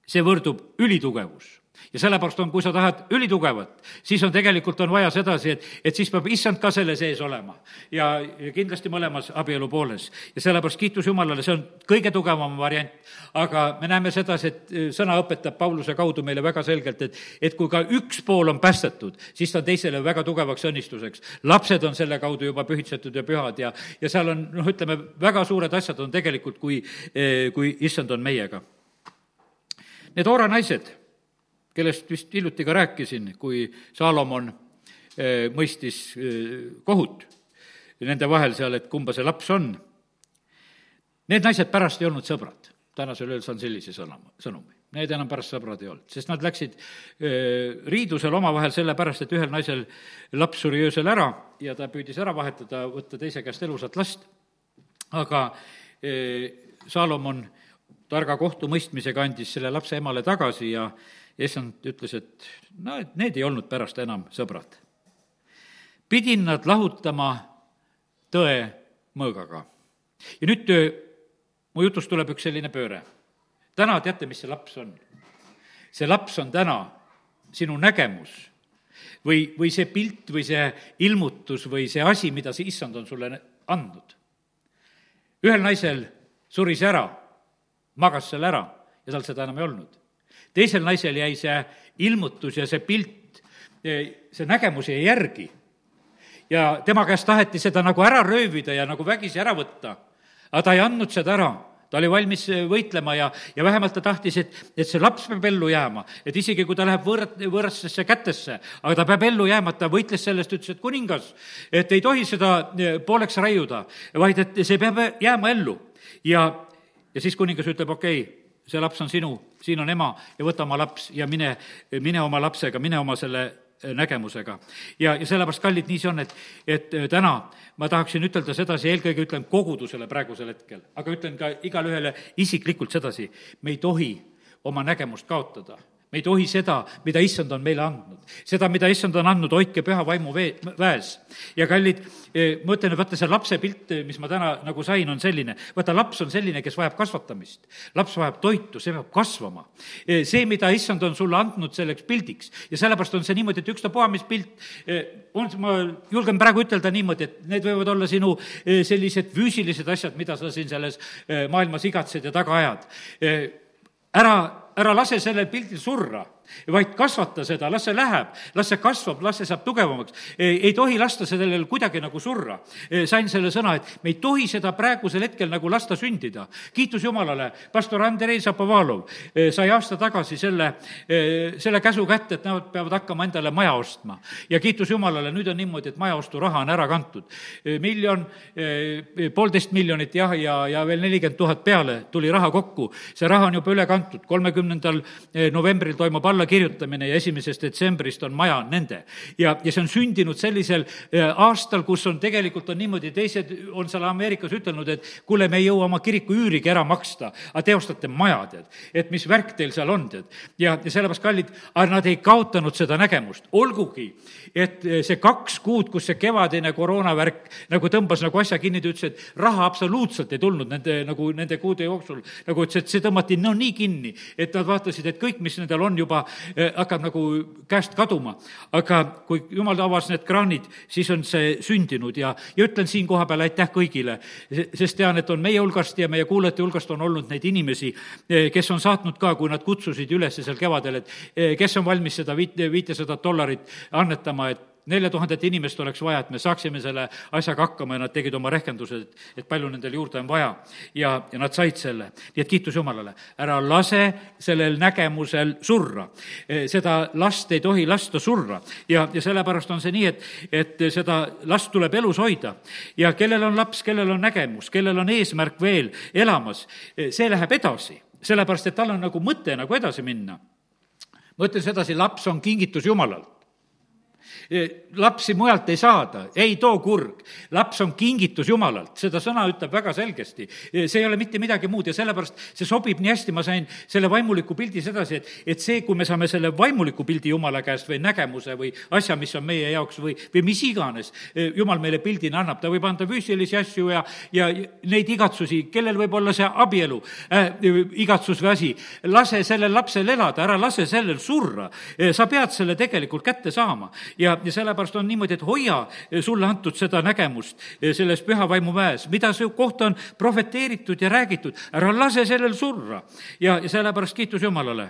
see võrdub ülitugevus ja sellepärast on, kui sa tahad ülitugevat, siis on tegelikult, on vaja sedasi, et, et siis peab issand ka selle sees olema. ja, ja kindlasti mõlemas abielu pooles. ja sellepärast kiitus Jumalale, see on kõige tugevam variant. aga me näeme sedasi, et e, sõna õpetab Pauluse kaudu meile väga selgelt, et, et kui ka üks pool on päästetud, siis ta on teisele väga tugevaks õnnistuseks. lapsed on selle kaudu juba pühitsetud ja pühad ja, ja seal on, noh, ütleme, väga suured asjad on tegelikult, kui, e, kui issand on meiega. Need Oora naised kellest vist hiljuti ka rääkisin, kui Saalomon eh, mõistis eh, kohut nende vahel seal, et kumba see laps on. Need naised pärast ei olnud sõbrad. tänasel ööl saan sellise sõna, sõnumi. Need enam pärast sõbrad ei olnud, sest nad läksid eh, riidusel omavahel sellepärast, et ühel naisel laps suri öösel ära ja ta püüdis ära vahetada, võtta teise käest elusat last, aga Saalomon targa kohtumõistmisega andis selle lapse emale tagasi ja issand ütles, et no, et need ei olnud pärast enam sõbrad. pidin nad lahutama tõe mõõgaga. ja nüüd mu jutust tuleb üks selline pööre. täna teate, mis see laps on? see laps on täna sinu nägemus või, või see pilt või see ilmutus või see asi, mida see issand on sulle andnud. ühel naisel suri see ära, magas selle ära ja tal seda enam ei olnud teisel naisel jäi see ilmutus ja see pilt, see nägemus jäi järgi. ja tema käest taheti seda nagu ära röövida ja nagu vägisi ära võtta. aga ta ei andnud seda ära ta oli valmis võitlema ja, ja vähemalt ta tahtis, et, et see laps peab ellu jääma. et isegi, kui ta läheb võõr-, võõrastesse kätesse, aga ta peab ellu jääma, ta võitles sellest, ütles, et kuningas, et ei tohi seda eh, pooleks raiuda, vaid et see peab jääma ellu. ja, ja siis kuningas ütleb, okei okay,, see laps on sinu, siin on ema ja võta oma laps ja mine, mine oma lapsega, mine oma selle äh, nägemusega. ja, ja sellepärast, kallid, nii see on, et, et äh, täna ma tahaksin ütelda sedasi, eelkõige ütlen kogudusele praegusel hetkel, aga ütlen ka igale ühele isiklikult sedasi, me ei tohi oma nägemust kaotada me ei tohi seda, mida issand on meile andnud. seda, mida issand on andnud, hoidke püha vaimu vee, väes. ja kallid, eh, ma ütlen, et vaata, see lapse pilt, eh, mis ma täna nagu sain, on selline, vaata, laps on selline, kes vajab kasvatamist. laps vajab toitu, see peab kasvama. Eh, see, mida issand on sulle andnud selleks pildiks ja sellepärast on see niimoodi, et ükstapuha, mis pilt on, ma julgen praegu ütelda niimoodi, et need võivad olla sinu sellised füüsilised asjad, mida sa siin selles maailmas igatsed ja taga ajad. ära ära lase sellel pildil surra vaid kasvata seda, las see läheb, las see kasvab, las see saab tugevamaks. ei tohi lasta sellel kuidagi nagu surra. sain selle sõna, et me ei tohi seda praegusel hetkel nagu lasta sündida. kiitus Jumalale, pastor Andrei Zapovalov sai aasta tagasi selle, selle käsu kätte, et nad peavad hakkama endale maja ostma. ja kiitus Jumalale, nüüd on niimoodi, et majaosturaha on ära kantud. miljon, poolteist miljonit jah, ja, ja veel nelikümmend tuhat peale tuli raha kokku. see raha on juba üle kantud, kolmekümnendal novembril toimub alla allakirjutamine ja esimesest detsembrist on maja nende. ja, ja see on sündinud sellisel äh, aastal, kus on tegelikult on niimoodi, teised on seal Ameerikas ütelnud, et kuule, me ei jõua oma kiriku üürigi ära maksta, aga teostate maja, tead. et mis värk teil seal on, tead. ja, ja sellepärast, kallid, aga nad ei kaotanud seda nägemust, olgugi, et äh, see kaks kuud, kus see kevadine koroonavärk nagu tõmbas nagu asja kinni, ta ütles, et raha absoluutselt ei tulnud nende, nagu nende kuude jooksul. nagu ütles, et see tõmmati no nii kinni, et nad vaatasid, et kõik, mis nendel on juba Eh, hakkab nagu käest kaduma. aga kui jumal avas need kraanid, siis on see sündinud ja, ja ütlen siin kohapeal aitäh kõigile, sest tean, et on meie hulgast ja meie kuulajate hulgast on olnud neid inimesi, eh, kes on saatnud ka, kui nad kutsusid üles seal kevadel, et eh, kes on valmis seda viit, viitesadat dollarit annetama, et nelja tuhandet inimest oleks vaja, et me saaksime selle asjaga hakkama ja nad tegid oma rehkendused, et palju nendel juurde on vaja. ja, ja nad said selle. nii et kiitus Jumalale. ära lase sellel nägemusel surra. E, seda last ei tohi lasta surra ja, ja sellepärast on see nii, et, et seda last tuleb elus hoida. ja kellel on laps, kellel on nägemus, kellel on eesmärk veel elamas, e, see läheb edasi, sellepärast et tal on nagu mõte nagu edasi minna. ma ütlen sedasi, laps on kingitus Jumalalt lapsi mujalt ei saada, ei too kurg. laps on kingitus Jumalalt, seda sõna ütleb väga selgesti. see ei ole mitte midagi muud ja sellepärast see sobib nii hästi, ma sain selle vaimuliku pildi sedasi, et, et see, kui me saame selle vaimuliku pildi Jumala käest või nägemuse või asja, mis on meie jaoks või, või mis iganes, Jumal meile pildina annab, ta võib anda füüsilisi asju ja, ja neid igatsusi, kellel võib olla see abielu äh,, igatsus või asi, lase sellel lapsel elada, ära lase sellel surra. sa pead selle tegelikult kätte saama ja, ja sellepärast on niimoodi, et hoia sulle antud seda nägemust selles püha vaimu väes, mida su kohta on profeteeritud ja räägitud, ära lase sellel surra. ja, ja sellepärast kiitus Jumalale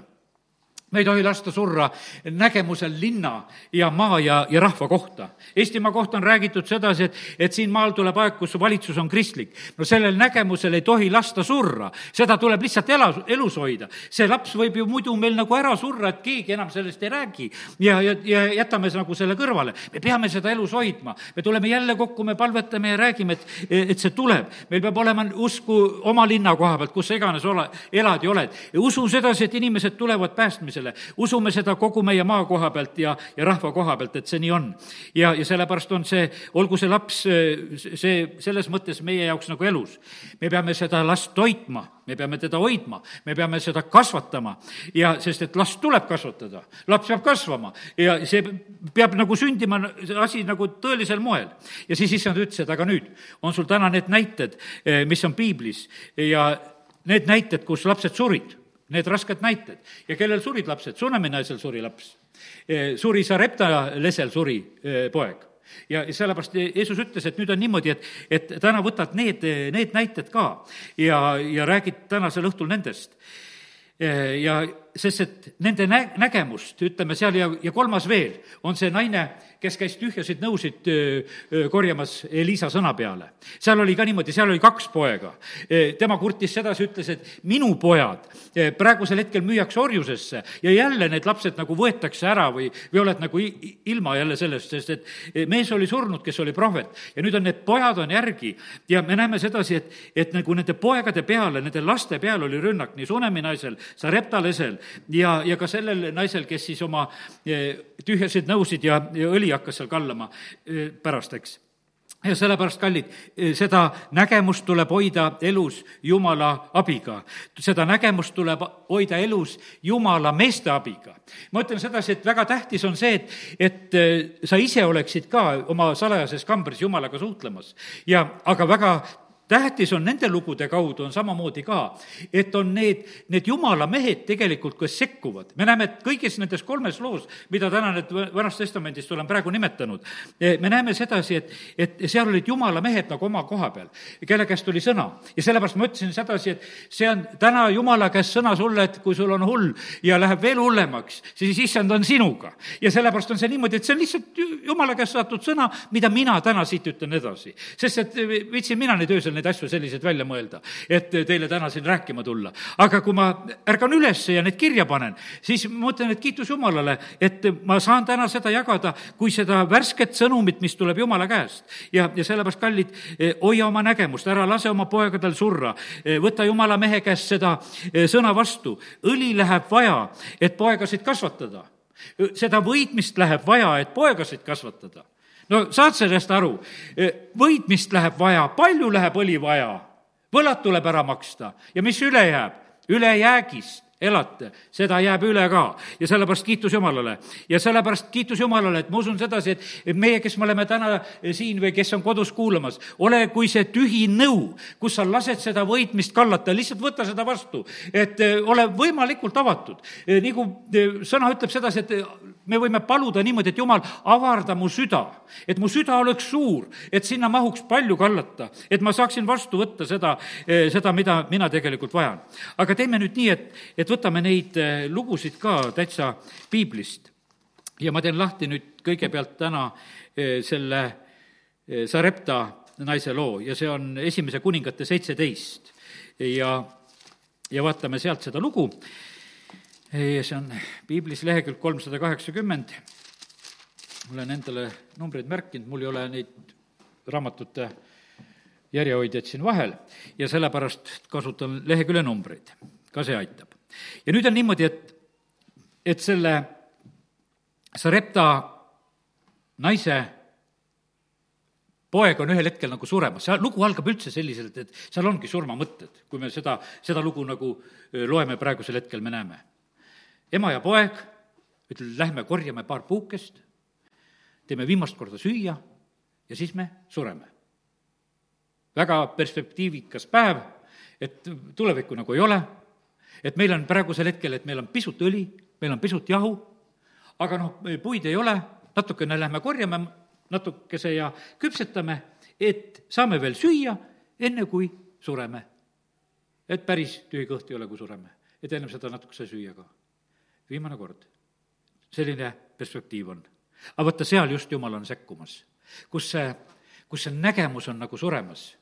me ei tohi lasta surra nägemusel linna ja maa ja, ja rahva kohta. Eestimaa kohta on räägitud sedasi, et, et siin maal tuleb aeg, kus valitsus on kristlik. no sellel nägemusel ei tohi lasta surra, seda tuleb lihtsalt ela, elus hoida. see laps võib ju muidu meil nagu ära surra, et keegi enam sellest ei räägi ja, ja, ja jätame nagu selle kõrvale. me peame seda elus hoidma, me tuleme jälle kokku, me palvetame ja räägime, et, et see tuleb. meil peab olema usku oma linna koha pealt, kus sa iganes ole, elad ja oled. usu sedasi, et inimesed tulevad päästmisele päästmisele. usume seda kogu meie maa koha pealt ja, ja rahva koha pealt, et see nii on. ja, ja sellepärast on see, olgu see laps, see selles mõttes meie jaoks nagu elus. me peame seda last toitma, me peame teda hoidma, me peame seda kasvatama ja sest, et last tuleb kasvatada, laps peab kasvama ja see peab nagu sündima, see asi nagu tõelisel moel. ja siis issand ütles, et aga nüüd on sul täna need näited, mis on piiblis ja need näited, kus lapsed surid Need rasked näited. ja kellel surid lapsed? Sunemi naisel suri laps. E, suri Sarepta lesel suri e, poeg. ja sellepärast Jeesus ütles, et nüüd on niimoodi, et, et täna võtad need, need näited ka ja, ja räägid tänasel õhtul nendest. E, ja sest, et nende nä-, nägemust, ütleme seal ja, ja kolmas veel, on see naine, kes käis tühjasid nõusid korjamas Liisa sõna peale. seal oli ka niimoodi, seal oli kaks poega. tema kurtis sedasi, ütles, et minu pojad praegusel hetkel müüakse orjusesse ja jälle need lapsed nagu võetakse ära või, või oled nagu ilma jälle sellest, sest et mees oli surnud, kes oli prohvet. ja nüüd on need pojad on järgi ja me näeme sedasi, et, et nagu nende poegade peale, nende laste peal oli rünnak nii Sunemi naisel, Sarepta lesel ja, ja ka sellel naisel, kes siis oma tühjasid nõusid ja, ja õli hakkas seal kallama pärast, eks ja sellepärast, kallid, seda nägemust tuleb hoida elus Jumala abiga. seda nägemust tuleb hoida elus Jumala meeste abiga. ma ütlen sedasi, et väga tähtis on see, et, et sa ise oleksid ka oma salajases kambris Jumalaga suhtlemas ja aga väga tähtis on nende lugude kaudu on samamoodi ka, et on need, need jumala mehed tegelikult, kes sekkuvad. me näeme, et kõigis nendes kolmes loos, mida täna nüüd Vanast Testamendist olen praegu nimetanud, eh, me näeme sedasi, et, et seal olid jumala mehed nagu oma koha peal, kelle käest tuli sõna. ja sellepärast ma ütlesin sedasi, et see on täna jumala käest sõna sulle, et kui sul on hull ja läheb veel hullemaks, siis issand on sinuga. ja sellepärast on see niimoodi, et see on lihtsalt jumala käest saadud sõna, mida mina täna siit ütlen edasi. sest et viitsin mina neid öösel neid asju selliseid välja mõelda, et teile täna siin rääkima tulla. aga kui ma ärkan üles ja need kirja panen, siis ma mõtlen, et kiitus Jumalale, et ma saan täna seda jagada kui seda värsket sõnumit, mis tuleb Jumala käest. ja, ja sellepärast, kallid, hoia oma nägemust, ära lase oma poegadel surra, võta Jumala mehe käest seda eh, sõna vastu. õli läheb vaja, et poegasid kasvatada seda võitmist läheb vaja, et poegasid kasvatada no saad sellest aru? võitmist läheb vaja, palju läheb õli vaja, võlad tuleb ära maksta ja mis üle jääb? ülejäägist elate, seda jääb üle ka ja sellepärast kiitus Jumalale. ja sellepärast kiitus Jumalale, et ma usun sedasi, et, meie, kes me oleme täna siin või kes on kodus kuulamas, ole kui see tühi nõu, kus sa lased seda võitmist kallata, lihtsalt võta seda vastu, et eh, ole võimalikult avatud. Eh, sõna ütleb sedasi, et me võime paluda niimoodi, et jumal, avarda mu süda, et mu süda oleks suur, et sinna mahuks palju kallata, et ma saaksin vastu võtta seda, eh, seda, mida mina tegelikult vajan. aga teeme nüüd nii, et, et võtame neid eh, lugusid ka täitsa piiblist. ja ma teen lahti nüüd kõigepealt täna eh, selle Sarepta naise loo ja see on Esimese kuningate seitseteist ja, ja vaatame sealt seda lugu see on piiblis lehekülg kolmsada kaheksakümmend. olen endale numbreid märkinud, mul ei ole neid raamatute järjehoidjaid siin vahel ja sellepärast kasutan lehekülje numbreid, ka see aitab. ja nüüd on niimoodi, et, et selle Sarepta naise poeg on ühel hetkel nagu suremas, see lugu algab üldse selliselt, et seal ongi surmamõtted, kui me seda, seda lugu nagu loeme praegusel hetkel, me näeme. Ema ja poeg ütlevad, lähme korjame paar puukest, teeme viimast korda süüa ja siis me sureme. väga perspektiivikas päev, et tulevikku nagu ei ole, et meil on praegusel hetkel, et meil on pisut õli, meil on pisut jahu, aga noh, puid ei ole, natukene lähme korjame natukese ja küpsetame, et saame veel süüa, enne kui sureme. et päris tühi kõht ei ole, kui sureme. et ennem seda natukese süüa ka. Viimane kord. selline perspektiiv on. aga vaata, seal just Jumal on sekkumas, kus see, kus see nägemus on nagu suremas,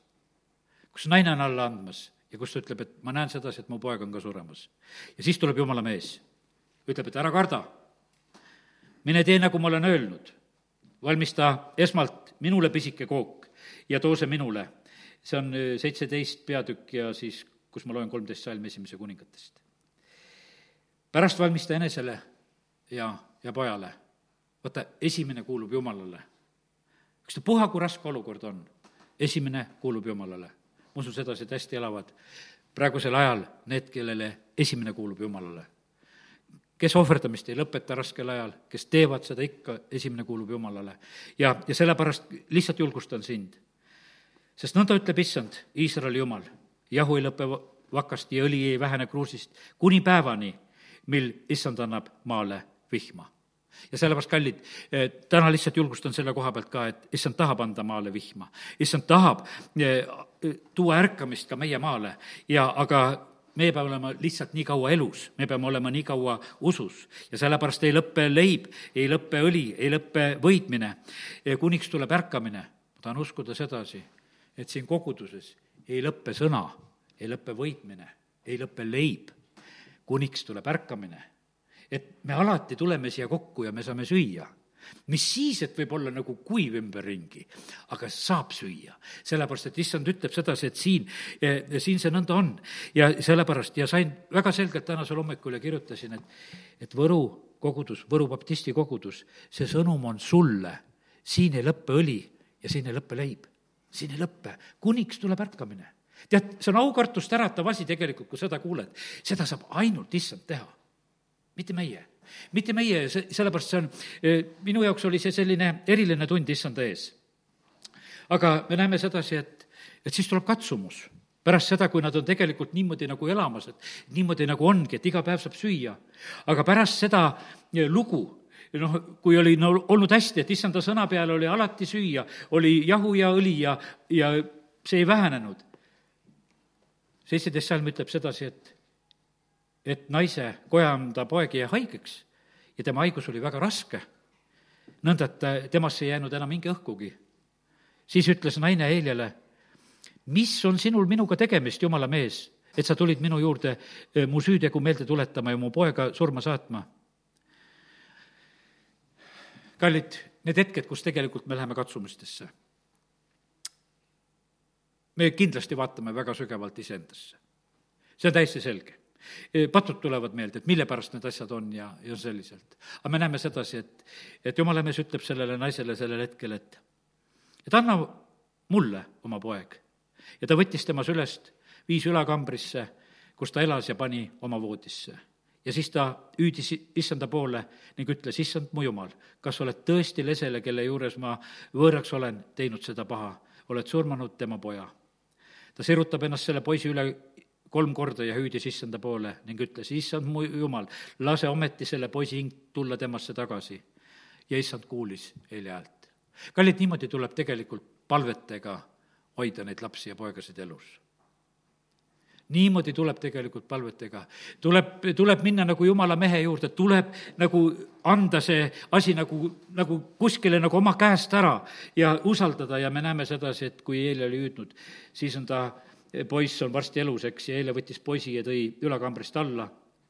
kus naine on alla andmas ja kus ta ütleb, et ma näen sedasi, et mu poeg on ka suremas. ja siis tuleb Jumala mees, ütleb, et ära karda, mine tee, nagu ma olen öelnud valmista esmalt minule pisike kook ja too see minule. see on äh, seitseteist peatükk ja siis, kus ma loen kolmteist salmi esimese kuningatest. Pärast valmista enesele ja, ja pojale. vaata, esimene kuulub Jumalale. ükstapuha, kui raske olukord on, esimene kuulub Jumalale. ma usun sedasi, et hästi elavad praegusel ajal need, kellele esimene kuulub Jumalale kes ohverdamist ei lõpeta raskel ajal, kes teevad seda ikka, esimene kuulub Jumalale. ja, ja sellepärast lihtsalt julgustan sind. sest nõnda ütleb issand, Iisraeli Jumal, jahu ei lõpe vakasti ja õli ei vähene kruusist kuni päevani, mil issand annab maale vihma. Ja sellepärast, kallid, eh, täna lihtsalt julgustan selle koha pealt ka, et issand tahab anda maale vihma. issand tahab eh, tuua ärkamist ka meie maale. Ja aga meie peame olema lihtsalt nii kaua elus, me peame olema nii kaua usus. Ja sellepärast ei lõppe leib, ei lõppe õli, ei lõppe võitmine, kuniks tuleb ärkamine. ma tahan uskuda sedasi, et siin koguduses ei lõppe sõna, ei lõppe võitmine, ei lõppe leib, kuniks tuleb ärkamine. et me alati tuleme siia kokku ja me saame süüa mis siis, et võib olla nagu kuiv ümberringi, aga saab süüa. sellepärast, et issand ütleb sedasi, et siin, siin see nõnda on. ja sellepärast, ja sain väga selgelt tänasel hommikul ja kirjutasin, et, et Võru kogudus, Võru baptisti kogudus, see sõnum on sulle. siin ei lõppe õli ja siin ei lõppe leib. siin ei lõppe, kuniks tuleb ärkamine. Tead, see on aukartust äratav asi tegelikult, kui seda kuuled. seda saab ainult issand teha, mitte meie mitte meie, sellepärast see on, eh, minu jaoks oli see selline eriline tund issanda ees. aga me näeme sedasi, et, et siis tuleb katsumus pärast seda, kui nad on tegelikult niimoodi nagu elamas, et niimoodi nagu ongi, et iga päev saab süüa. aga pärast seda eh, lugu, noh, kui oli no olnud hästi, et issanda sõna peal oli alati süüa, oli jahu ja õli ja, ja see ei vähenenud. Seitseteist salm ütleb sedasi, et et naise kojanda poeg jäi haigeks ja tema haigus oli väga raske, nõnda et temasse ei jäänud enam hinge õhkugi. siis ütles naine Heljale, mis on sinul minuga tegemist, jumala mees, et sa tulid minu juurde eh, mu süütegu meelde tuletama ja mu poega surma saatma? kallid, need hetked, kus tegelikult me läheme katsumustesse, me kindlasti vaatame väga sügavalt iseendasse. see on täiesti selge patud tulevad meelde, et mille pärast need asjad on ja, ja selliselt. aga me näeme sedasi, et, et jumala mees ütleb sellele naisele sellel hetkel, et, et anna mulle oma poeg. ja ta võttis tema sülest, viis ülakambrisse, kus ta elas ja pani oma voodisse. ja siis ta hüüdis issanda poole ning ütles, issand mu jumal, kas oled tõesti lesele, kelle juures ma võõraks olen, teinud seda paha, oled surmanud tema poja? Ta sirutab ennast selle poisi üle kolm korda ja hüüdis issanda poole ning ütles, issand mu jumal, lase ometi selle poisi hing tulla temasse tagasi. ja issand kuulis Heli häält. kallid, niimoodi tuleb tegelikult palvetega hoida neid lapsi ja poegasid elus niimoodi tuleb tegelikult palvetega. tuleb, tuleb minna nagu jumala mehe juurde, tuleb nagu anda see asi nagu, nagu kuskile nagu oma käest ära ja usaldada ja me näeme sedasi, et kui Eeli oli hüüdnud, siis on ta poiss on varsti elus, eks, ja eile võttis poisi ja tõi ülakambrist alla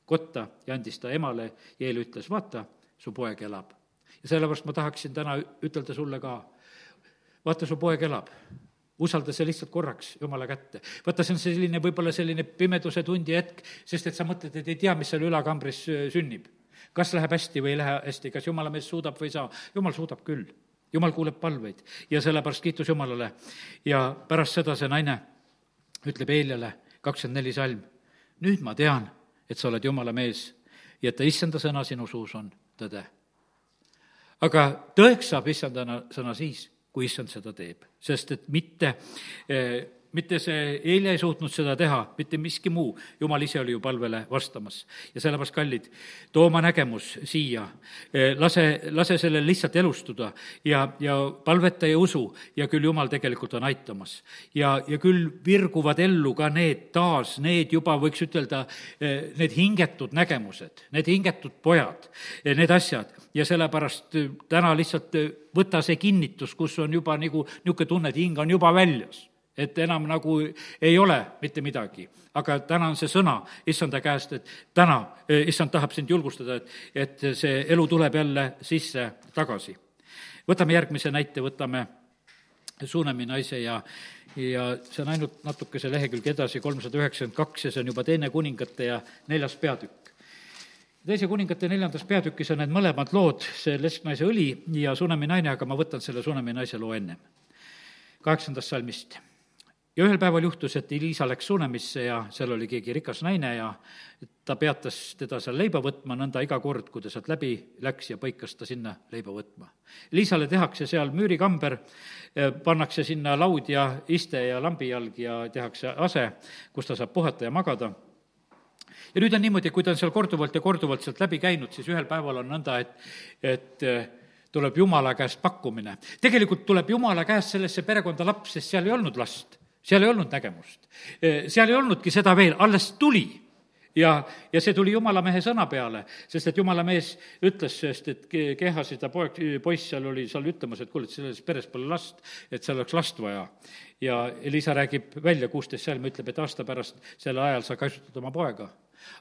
kotta ja andis ta emale ja eile ütles, vaata, su poeg elab. ja sellepärast ma tahaksin täna ütelda sulle ka, vaata, su poeg elab usalda see lihtsalt korraks Jumala kätte. vaata, see on selline võib-olla selline pimeduse tundi hetk, sest et sa mõtled, et ei tea, mis seal ülakambris äh, sünnib. kas läheb hästi või ei lähe hästi, kas jumala mees suudab või ei saa, jumal suudab küll jumal kuuleb palveid ja sellepärast kiitus Jumalale. ja pärast seda see naine ütleb Eeljale, kakskümmend neli salm, nüüd ma tean, et sa oled Jumala mees ja et ta issanda sõna sinu suus on tõde. aga tõeks saab issanda sõna siis, kui issand seda teeb, sest et mitte eh, mitte see eile ei suutnud seda teha, mitte miski muu, jumal ise oli ju palvele vastamas. ja sellepärast, kallid, too oma nägemus siia, e, lase, lase sellel lihtsalt elustuda ja, ja palveta ja usu. Ja küll jumal tegelikult on aitamas. ja, ja küll virguvad ellu ka need taas, need juba võiks ütelda, e, need hingetud nägemused, need hingetud pojad, e, need asjad. Ja sellepärast täna lihtsalt võta see kinnitus, kus on juba nagu niisugune tunne, et hing on juba väljas et enam nagu ei ole mitte midagi. aga täna on see sõna issanda käest, et täna eh, issand tahab sind julgustada, et, et see elu tuleb jälle sisse tagasi. võtame järgmise näite, võtame Suunemi naise ja, ja see on ainult natukese lehekülge edasi, kolmsada üheksakümmend kaks ja see on juba teine kuningate ja neljas peatükk teise kuningate neljandas peatükis on need mõlemad lood, see lesknaise õli ja Sunemi naine, aga ma võtan selle Sunemi naise loo ennem. kaheksandast salmist ja ühel päeval juhtus, et Liisa läks Sunemisse ja seal oli keegi rikas naine ja ta peatas teda seal leiba võtma, nõnda iga kord, kui ta sealt läbi läks ja põikas ta sinna leiba võtma. Liisale tehakse seal müürikamber, pannakse sinna laud ja iste ja lambijalg ja tehakse ase, kus ta saab puhata ja magada ja nüüd on niimoodi, kui ta on seal korduvalt ja korduvalt sealt läbi käinud, siis ühel päeval on nõnda, et, et tuleb Jumala käest pakkumine. tegelikult tuleb Jumala käest sellesse perekonda laps, sest seal ei olnud last seal ei olnud nägemust. seal ei olnudki seda veel, alles tuli ja, ja see tuli jumala mehe sõna peale, sest et jumala mees ütles, sest et Kehasi, ta poeg, poiss seal oli seal ütlemas, et kuule, et selles peres pole last, et seal oleks last vaja. ja Elisa räägib välja, kuusteist salm ütleb, et aasta pärast, sel ajal sa kasutad oma poega.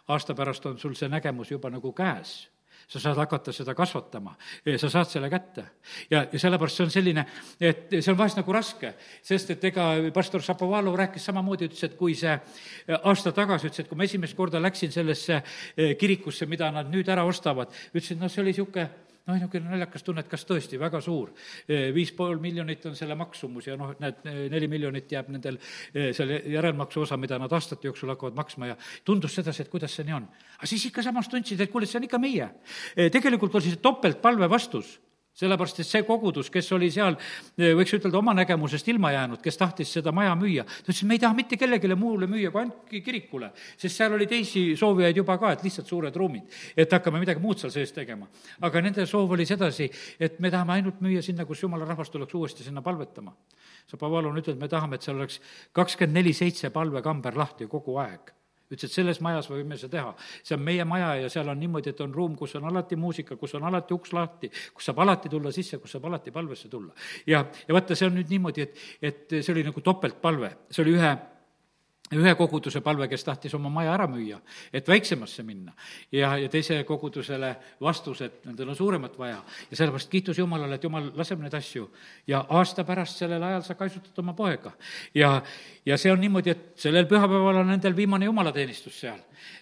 aasta pärast on sul see nägemus juba nagu käes sa saad hakata seda kasvatama, sa saad selle kätte. ja, ja sellepärast see on selline, et see on vahest nagu raske, sest et ega pastor Šapovalov rääkis samamoodi, ütles, et kui see aasta tagasi, ütles, et kui ma esimest korda läksin sellesse eh, kirikusse, mida nad nüüd ära ostavad, ütles, et noh, see oli niisugune noh, niisugune naljakas tunne, et kas tõesti väga suur. viis pool miljonit on selle maksumus ja noh, näed, neli miljonit jääb nendel selle järelmaksu osa, mida nad aastate jooksul hakkavad maksma ja tundus sedasi, et kuidas see nii on. aga siis ikka samas tundsid, et kuule, see on ikka meie. tegelikult oli see topeltpalve vastus sellepärast, et see kogudus, kes oli seal, võiks ütelda, oma nägemusest ilma jäänud, kes tahtis seda maja müüa, ta ütles, me ei taha mitte kellelegi muule müüa kui ainult kirikule. sest seal oli teisi soovijaid juba ka, et lihtsalt suured ruumid, et hakkame midagi muud seal sees tegema. aga nende soov oli sedasi, et me tahame ainult müüa sinna, kus jumala rahvas tuleks uuesti sinna palvetama. Zapovalon ütleb, et me tahame, et seal oleks kakskümmend neli seitse palvekamber lahti kogu aeg ütles, et selles majas võime seda teha. see on meie maja ja seal on niimoodi, et on ruum, kus on alati muusika, kus on alati uks lahti, kus saab alati tulla sisse, kus saab alati palvesse tulla. ja, ja vaata, see on nüüd niimoodi, et, et see oli nagu topeltpalve, see oli ühe ühe koguduse palve, kes tahtis oma maja ära müüa, et väiksemasse minna. ja, ja teise kogudusele vastus, et nendel on suuremat vaja. ja sellepärast kiitus Jumalale, et Jumal laseb neid asju. ja aasta pärast sellel ajal sa kaisutad oma poega. ja, ja see on niimoodi, et sellel pühapäeval on nendel viimane jumalateenistus seal.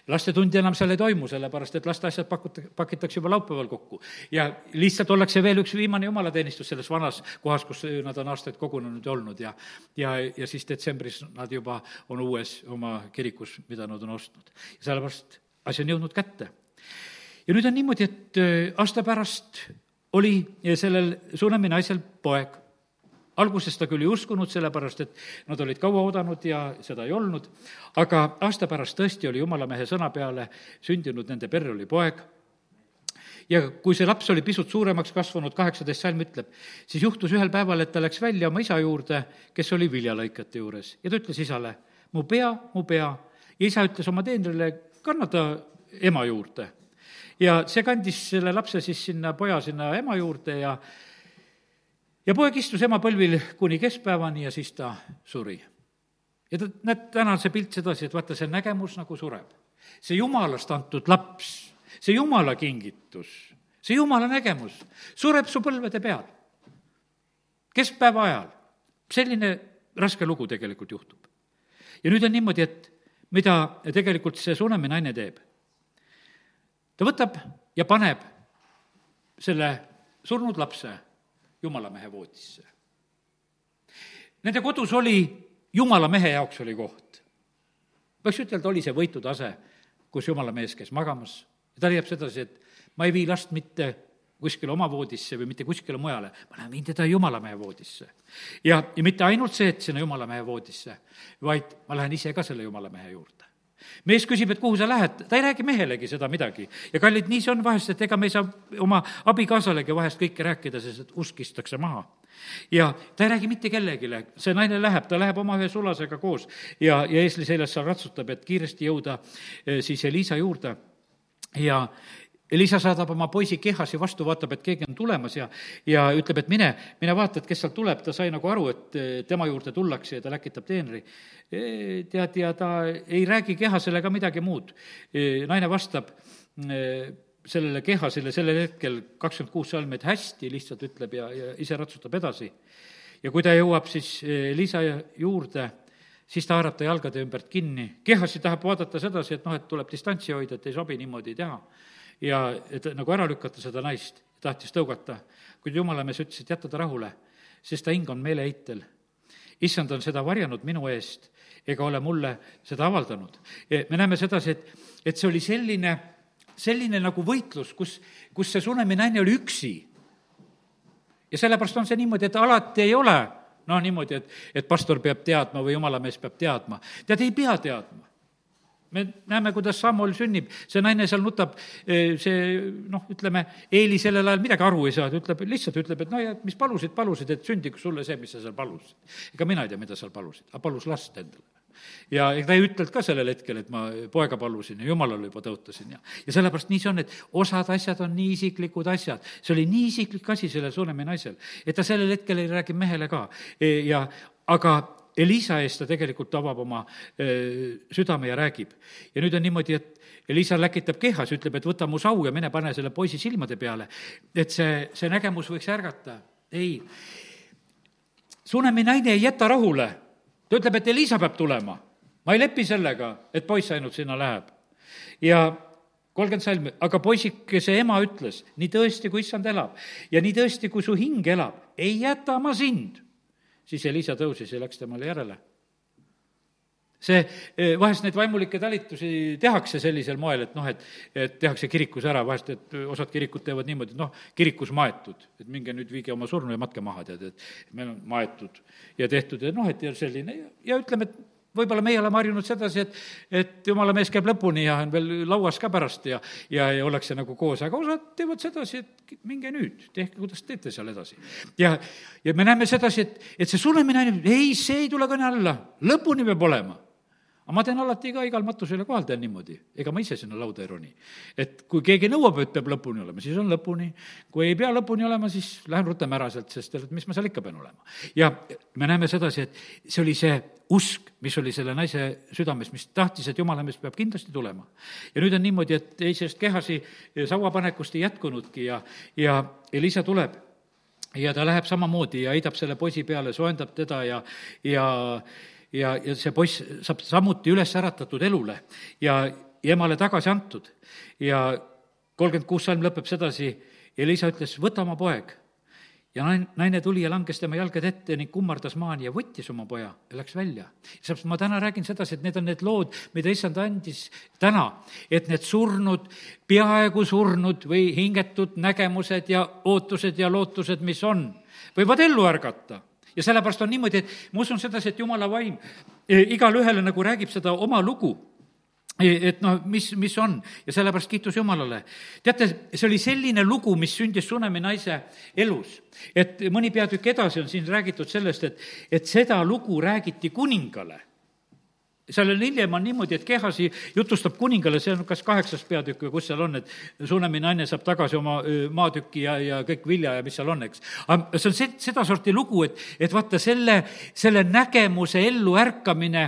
lastetundi enam seal ei toimu, sellepärast et laste asjad pakuta-, pakitakse juba laupäeval kokku. ja lihtsalt ollakse veel üks viimane jumalateenistus selles vanas kohas, kus nad on aastaid kogunenud ja olnud ja ja, ja siis detsembris nad juba on uued uues oma kirikus, mida nad on ostnud. sellepärast asi on jõudnud kätte. ja nüüd on niimoodi, et äh, aasta pärast oli sellel Sunemi naisel poeg. alguses ta küll ei uskunud, sellepärast et nad olid kaua oodanud ja seda ei olnud, aga aasta pärast tõesti oli jumala mehe sõna peale sündinud, nende perre oli poeg ja kui see laps oli pisut suuremaks kasvanud, kaheksateist salm ütleb, siis juhtus ühel päeval, et ta läks välja oma isa juurde, kes oli viljalõikajate juures ja ta ütles isale, mu pea, mu pea. ja isa ütles oma teenrile, kanna ta ema juurde. ja see kandis selle lapse siis sinna, poja sinna ema juurde ja ja poeg istus ema põlvil kuni keskpäevani ja siis ta suri. ja ta, näed, täna on see pilt sedasi, et vaata, see nägemus nagu sureb. see jumalast antud laps, see jumala kingitus, see jumala nägemus sureb su põlvede peal. keskpäeva ajal. selline raske lugu tegelikult juhtub ja nüüd on niimoodi, et mida tegelikult see Sunemi naine teeb? ta võtab ja paneb selle surnud lapse jumala mehe voodisse. Nende kodus oli, jumala mehe jaoks oli koht. võiks ütelda, oli see võitu tase, kus jumala mees käis magamas. ta leiab sedasi, et ma ei vii last mitte kuskile oma voodisse või mitte kuskile mujale, ma lähen viin teda jumalamehe voodisse. ja, ja mitte ainult see, et sinna jumalamehe voodisse, vaid ma lähen ise ka selle jumalamehe juurde mees küsib, et kuhu sa lähed, ta ei räägi mehelegi seda midagi. ja kallid, nii see on vahest, et ega me ei saa oma abikaasalegi vahest kõike rääkida, sest et usk istakse maha. ja ta ei räägi mitte kellelegi, see naine läheb, ta läheb oma ühe sulasega koos ja, ja eesli seljas seal ratsutab, et kiiresti jõuda eh, siis Elisa juurde ja, Elisa saadab oma poisi kehasi vastu, vaatab, et keegi on tulemas ja, ja ütleb, et mine, mine vaata, et kes sealt tuleb, ta sai nagu aru, et tema juurde tullakse ja ta läkitab teenri. E, tead, ja ta ei räägi kehasele ka midagi muud. E, naine vastab e, sellele kehasele sellel hetkel kakskümmend kuus salmi, et hästi, lihtsalt ütleb ja, ja ise ratsutab edasi. ja kui ta jõuab siis Liisa juurde, siis ta haarab ta jalgade ümbert kinni. kehasi tahab vaadata sedasi, et noh, et tuleb distantsi hoida, et ei sobi niimoodi teha ja et nagu ära lükata seda naist, tahtis tõugata, kuid jumala mees ütles, et jäta ta rahule, sest ta hing on meeleheitel. issand on seda varjanud minu eest ega ole mulle seda avaldanud. me näeme sedasi, et, et see oli selline, selline nagu võitlus, kus, kus see Sunemi naine oli üksi. ja sellepärast on see niimoodi, et alati ei ole noh, niimoodi, et, et pastor peab teadma või jumala mees peab teadma. tead, ei pea teadma me näeme, kuidas Samuel sünnib, see naine seal nutab, eh, see noh, ütleme, Eeli sellel ajal midagi aru ei saa, ta ütleb, lihtsalt ütleb, et no ja mis palusid, palusid, et sündiks sulle see, mis sa seal palusid. ega mina ei tea, mida seal palusid, aga palus last endale ja ega ta ei ütelnud ka sellel hetkel, et ma poega palusin ja jumalale juba tõotasin ja, ja sellepärast nii see on, et osad asjad on nii isiklikud asjad. see oli nii isiklik asi sellel Sunemi naisel, et ta sellel hetkel ei räägi mehele ka e, ja aga Elisa eest ta tegelikult avab oma südame ja räägib. ja nüüd on niimoodi, et Elisa läkitab kehas, ütleb, et võta mu sau ja mine pane selle poisi silmade peale, et see, see nägemus võiks ärgata. ei, Sunemi naine ei jäta rahule, ta ütleb, et Elisa peab tulema. ma ei lepi sellega, et poiss ainult sinna läheb. ja kolmkümmend salmi, aga poisikese ema ütles, nii tõesti, kui issand elab ja nii tõesti, kui su hing elab, ei jäta ma sind siis Elisa tõusis ja läks temale järele. see, eh, vahest neid vaimulikke talitusi tehakse sellisel moel, et noh, et, et tehakse kirikus ära, vahest, et osad kirikud teevad niimoodi, et noh, kirikus maetud, et minge nüüd viige oma surnu ja matke maha, tead, et meil on maetud ja tehtud ja noh, et ja selline ja ütleme, et võib-olla meie oleme harjunud sedasi, et, et jumala mees käib lõpuni ja on veel lauas ka pärast ja, ja, ja ollakse nagu koos, aga osad teevad sedasi, et minge nüüd, tehke, kuidas teete seal edasi. ja, ja me näeme sedasi, et, et see sunemine, ei, see ei tule kõne alla, lõpuni peab olema aga ma teen alati ka igal matusele kohal, teen niimoodi, ega ma ise sinna lauda ei roni. et kui keegi nõuab, et peab lõpuni olema, siis on lõpuni, kui ei pea lõpuni olema, siis lähen rutem ära sealt, sest et mis ma seal ikka pean olema. ja me näeme sedasi, et see oli see usk, mis oli selle naise südames, mis tahtis, et jumala mees peab kindlasti tulema. ja nüüd on niimoodi, et teisest kehasi sauapanekust ei jätkunudki ja, ja Elisa tuleb ja ta läheb samamoodi ja heidab selle poisi peale, soojendab teda ja, ja ja, ja see poiss saab samuti üles äratatud elule ja, emale tagasi antud. ja kolmkümmend kuus salm lõpeb sedasi, Elisa ütles, võta oma poeg. ja naine tuli ja langes tema jalgade ette ning kummardas maani ja võttis oma poja ja läks välja. seepärast ma täna räägin sedasi, et need on need lood, mida issand andis täna, et need surnud, peaaegu surnud või hingetud nägemused ja ootused ja lootused, mis on, võivad ellu ärgata ja sellepärast on niimoodi, et ma usun sedasi, et jumala vaim e, igale ühele nagu räägib seda oma lugu. E, et noh, mis, mis on. Ja sellepärast kiitus Jumalale. teate, see oli selline lugu, mis sündis Sunemi naise elus, et mõni peatükk edasi on siin räägitud sellest, et, et seda lugu räägiti kuningale seal on hiljem on niimoodi, et Kehasi jutustab kuningale, see on kas kaheksas peatükk või kus seal on, et Sunemi naine saab tagasi oma maatüki ja, ja kõik vilja ja mis seal on, eks. aga see on see, sedasorti lugu, et, et vaata, selle, selle nägemuse elluärkamine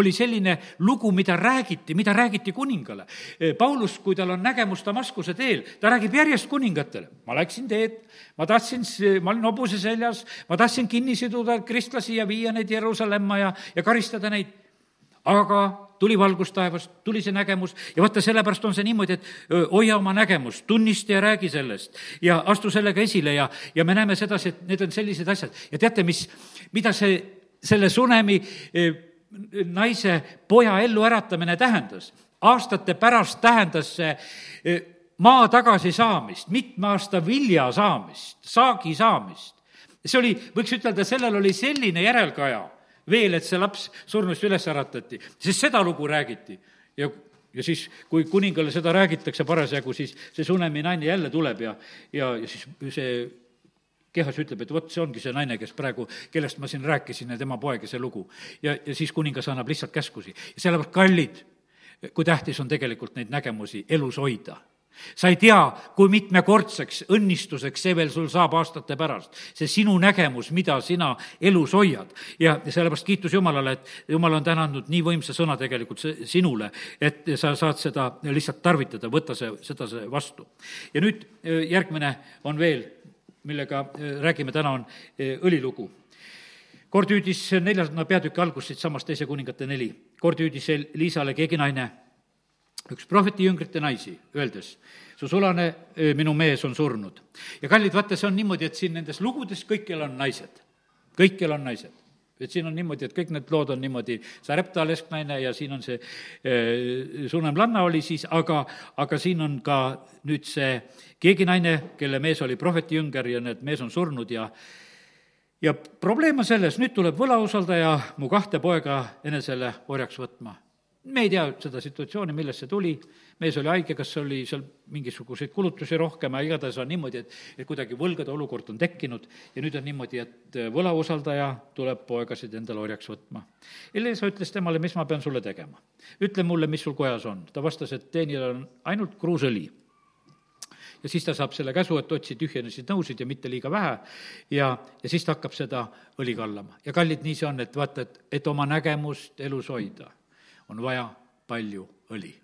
oli selline lugu, mida räägiti, mida räägiti kuningale. Paulus, kui tal on nägemus Damaskuse teel, ta räägib järjest kuningatele. ma läksin teed, ma tahtsin, ma olin hobuse seljas, ma tahtsin kinni siduda kristlasi ja viia neid Jeruusalemma ja, ja karistada neid aga tuli valgus taevast, tuli see nägemus ja vaata, sellepärast on see niimoodi, et hoia oma nägemust, tunnista ja räägi sellest ja astu sellega esile ja, ja me näeme sedasi, et need on sellised asjad. ja teate, mis, mida see, selle Sunemi naise poja elluäratamine tähendas? aastate pärast tähendas see maa tagasisaamist, mitme aasta vilja saamist, saagi saamist. see oli, võiks ütelda, sellel oli selline järelkaja veel, et see laps surnust üles äratati, sest seda lugu räägiti. ja, ja siis, kui kuningale seda räägitakse parasjagu, siis see Sunemi naine jälle tuleb ja, ja, ja siis see kehas ütleb, et vot see ongi see naine, kes praegu, kellest ma siin rääkisin ja tema poeg ja see lugu. ja, ja siis kuningas annab lihtsalt käskusi. ja sellepärast, kallid, kui tähtis on tegelikult neid nägemusi elus hoida sa ei tea, kui mitmekordseks õnnistuseks see veel sul saab aastate pärast. see sinu nägemus, mida sina elus hoiad. ja, sellepärast kiitus Jumalale, et Jumal on täna andnud nii võimsa sõna tegelikult sinule, et sa saad seda lihtsalt tarvitada, võtta see, seda see vastu. ja nüüd e, järgmine on veel, millega e, räägime täna, on e, õlilugu kord hüüdis neljanda peatüki algust siitsamast Teise kuningate neli. kord hüüdis Liisale keegi naine üks prohveti jüngrite naisi, öeldes, su sulane, minu mees on surnud. ja kallid, vaata, see on niimoodi, et siin nendes lugudes kõikjal on naised, kõikjal on naised. Et siin on niimoodi, et kõik need lood on niimoodi, Sarepta lesknaine ja siin on see Sunem-Lanna oli siis, aga, aga siin on ka nüüd see keegi naine, kelle mees oli prohveti jünger ja need mees on surnud ja ja probleem on selles, nüüd tuleb võlausaldaja mu kahte poega enesele orjaks võtma me ei tea seda situatsiooni, millest see tuli, mees oli haige, kas oli seal mingisuguseid kulutusi rohkem, aga igatahes on niimoodi, et, et kuidagi võlgade olukord on tekkinud ja nüüd on niimoodi, et võlausaldaja tuleb poegasid endale orjaks võtma. Elisa ütles temale, mis ma pean sulle tegema. ütle mulle, mis sul kojas on. ta vastas, et teenijal on ainult kruusõli ja siis ta saab selle käsu, et otsi tühjenesid nõusid ja mitte liiga vähe ja, ja siis ta hakkab seda õli kallama. ja kallid, nii see on, et vaata, et, et oma nägemust elus hoida on vaja palju õli.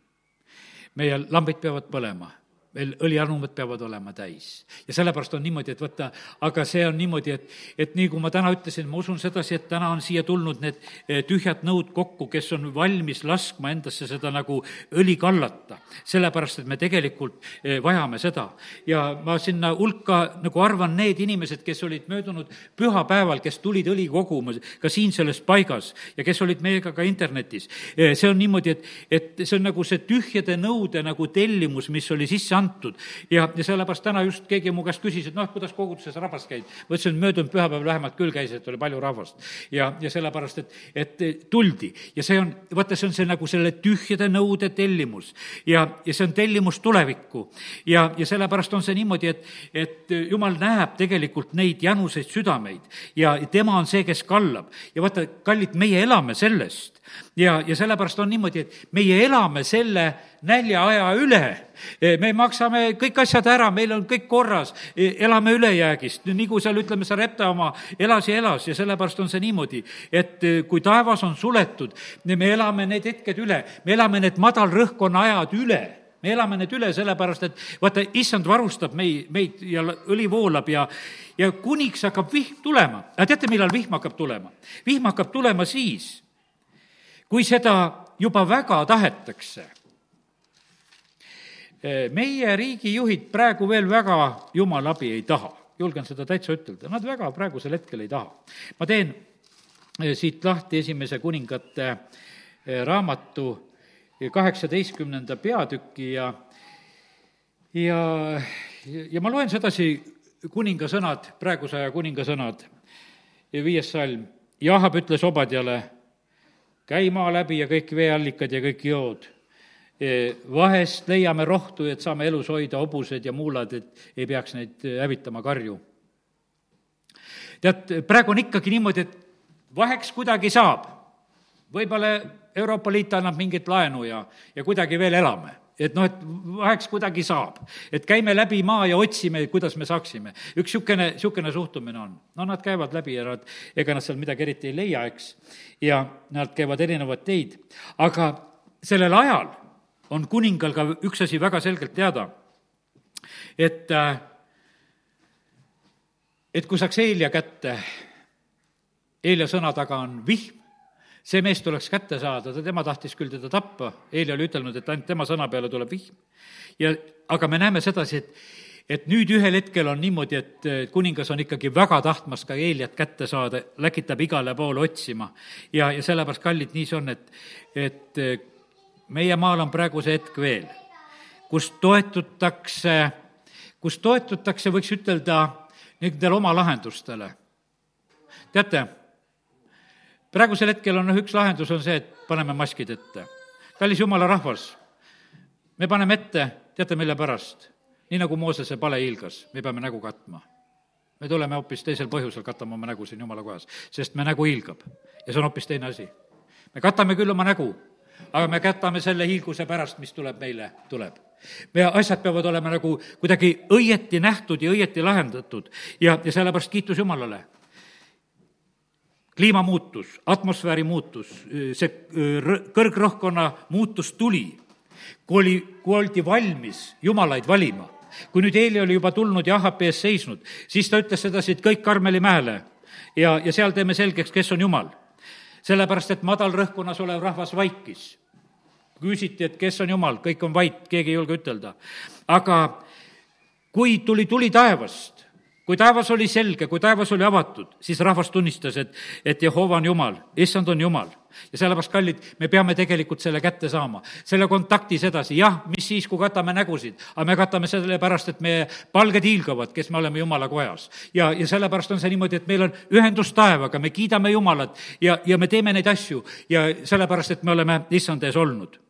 meie lambid peavad põlema meil õliarmud peavad olema täis. ja sellepärast on niimoodi, et vaata, aga see on niimoodi, et, et nii kui ma täna ütlesin, ma usun sedasi, et täna on siia tulnud need eh, tühjad nõud kokku, kes on valmis laskma endasse seda nagu õli kallata. sellepärast, et me tegelikult eh, vajame seda. ja ma sinna hulka nagu arvan need inimesed, kes olid möödunud pühapäeval, kes tulid õli koguma ka siin selles paigas ja kes olid meiega ka internetis. Eh, see on niimoodi, et, et see on nagu see tühjade nõude nagu tellimus, mis oli sisse antud antud. ja, ja sellepärast täna just keegi mu käest küsis, et noh, kuidas koguduses rahvas käib. ma ütlesin, et möödunud pühapäeval vähemalt küll käis, et oli palju rahvast. ja, ja sellepärast, et, et tuldi ja see on, vaata, see on see nagu selle tühjade nõude tellimus. ja, ja see on tellimus tulevikku. ja, ja sellepärast on see niimoodi, et, et jumal näeb tegelikult neid jänuseid südameid ja tema on see, kes kallab. ja vaata, kallid, meie elame sellest ja, ja sellepärast on niimoodi, et meie elame selle näljaaja üle. me maksame kõik asjad ära, meil on kõik korras, elame ülejäägist, nii kui seal, ütleme, sa Repta oma elas ja elas ja sellepärast on see niimoodi, et kui taevas on suletud, me elame need hetked üle, me elame need madalrõhkkonna ajad üle me elame need üle sellepärast, et vaata, issand varustab mei-, meid ja õli voolab ja, ja kuniks hakkab vihm tulema. aga teate, millal vihm hakkab tulema? vihm hakkab tulema siis, kui seda juba väga tahetakse. Meie riigijuhid praegu veel väga jumala abi ei taha, julgen seda täitsa ütelda, nad väga praegusel hetkel ei taha. ma teen eh, siit lahti esimese kuningate eh, raamatu kaheksateistkümnenda peatüki ja ja, ja ma loen sedasi kuninga sõnad, praeguse aja kuninga sõnad, viies salm. Jahab ütles Obadjale, käi maa läbi ja kõik veeallikad ja kõik jood. E, vahest leiame rohtu, et saame elus hoida hobused ja muulad, et ei peaks neid hävitama karju. tead, praegu on ikkagi niimoodi, et vaheks kuidagi saab. võib-olla Euroopa Liit annab mingit laenu ja, ja kuidagi veel elame et noh, et vaheks kuidagi saab. et käime läbi maa ja otsime, kuidas me saaksime. üks niisugune, niisugune suhtumine on. no nad käivad läbi ja nad, ega nad seal midagi eriti ei leia, eks, ja nad käivad erinevaid teid. aga sellel ajal on kuningal ka üks asi väga selgelt teada, et äh, et kui saaks Eelia kätte, Eelia sõna taga on vihm, see mees tuleks kätte saada, ta, tema tahtis küll teda tappa, Eeli oli ütelnud, et ainult tema sõna peale tuleb vihm. ja, aga me näeme sedasi, et et nüüd ühel hetkel on niimoodi, et kuningas on ikkagi väga tahtmas ka Eeliat kätte saada, läkitab igale poole otsima. ja, ja sellepärast, kallid, nii see on, et, et meie maal on praegu see hetk veel, kus toetutakse, kus toetutakse, võiks ütelda, nendele oma lahendustele. teate, praegusel hetkel on noh, üks lahendus on see, et paneme maskid ette. kallis jumala rahvas, me paneme ette, teate, mille pärast? nii nagu Moosese pale hiilgas, me peame nägu katma. me tuleme hoopis teisel põhjusel katama oma nägu siin jumala kohas, sest me nägu hiilgab ja see on hoopis teine asi. me katame küll oma nägu, aga me katame selle hiilguse pärast, mis tuleb meile, tuleb. meie asjad peavad olema nagu kuidagi õieti nähtud ja õieti lahendatud. Ja, ja sellepärast kiitus Jumalale. Kliimamuutus, atmosfääri muutus, see kõrgrõhkkonna muutus tuli, kui oli, kui oldi valmis jumalaid valima. Kui nüüd Eeli oli juba tulnud ja Ahapi ees seisnud, siis ta ütles sedasi, et kõik Karmeli mäele. Ja, ja seal teeme selgeks, kes on Jumal. Sellepärast, et madalrõhkkonnas olev rahvas vaikis. küsiti, et kes on Jumal, kõik on vait, keegi ei julge ütelda. aga kui tuli tuli taevast, kui taevas oli selge, kui taevas oli avatud, siis rahvas tunnistas, et, et Jehova on Jumal, issand on Jumal. ja sellepärast, kallid, me peame tegelikult selle kätte saama, selle kontaktis edasi, jah, mis siis, kui katame nägusid, aga me katame sellepärast, et meie palged hiilgavad, kes me oleme Jumala kojas. ja, ja sellepärast on see niimoodi, et meil on ühendus taevaga, me kiidame Jumalat ja, ja me teeme neid asju ja sellepärast, et me oleme issand ees olnud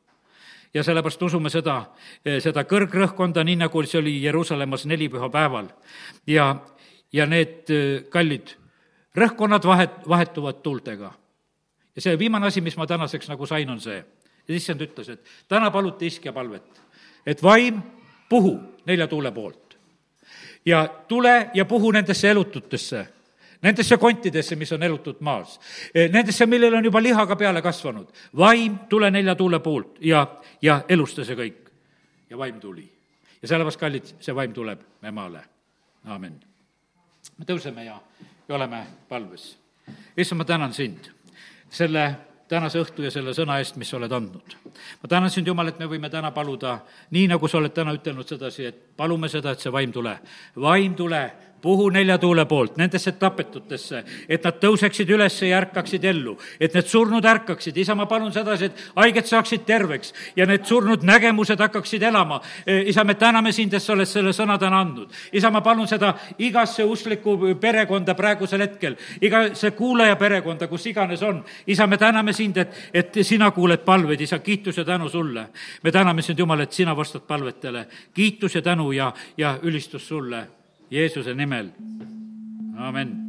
ja sellepärast usume seda, eh, seda kõrgrõhkkonda, nii nagu see oli Jeruusalemmas nelipühapäeval. ja, ja need eh, kallid rõhkkonnad vahet, vahetuvad tuultega. ja see viimane asi, mis ma tänaseks nagu sain, on see, issand ütles, et täna paluti iskja palvet, et vaim puhu nelja tuule poolt ja tule ja puhu nendesse elututesse nendesse kontidesse, mis on elutud maas, e, nendesse, millel on juba lihaga peale kasvanud. vaim, tule nelja tuule poolt ja, ja elusta see kõik. ja vaim tuli. ja sellepärast, kallid, see vaim tuleb me maale. aamen. me tõuseme ja, ja oleme palves. issand, ma tänan sind selle tänase õhtu ja selle sõna eest, mis sa oled andnud. ma tänan sind, Jumal, et me võime täna paluda, nii nagu sa oled täna ütelnud sedasi, et palume seda, et see vaim tule. vaim tule puhu nelja tuule poolt nendesse tapetutesse, et nad tõuseksid üles ja ärkaksid ellu, et need surnud ärkaksid, isa, ma palun sedasi, et haiged saaksid terveks ja need surnud nägemused hakkaksid elama. E, isa, me täname sind, et sa oled selle sõna täna andnud. isa, ma palun seda igasse usklikku perekonda praegusel hetkel, igasse kuulaja perekonda, kus iganes on. isa, me täname sind, et, et sina kuuled palveid, isa, kiitus ja tänu sulle. me täname sind, Jumal, et sina vastad palvetele. kiitus ja tänu ja, ja ülistus sulle Jeesuse nimel, amin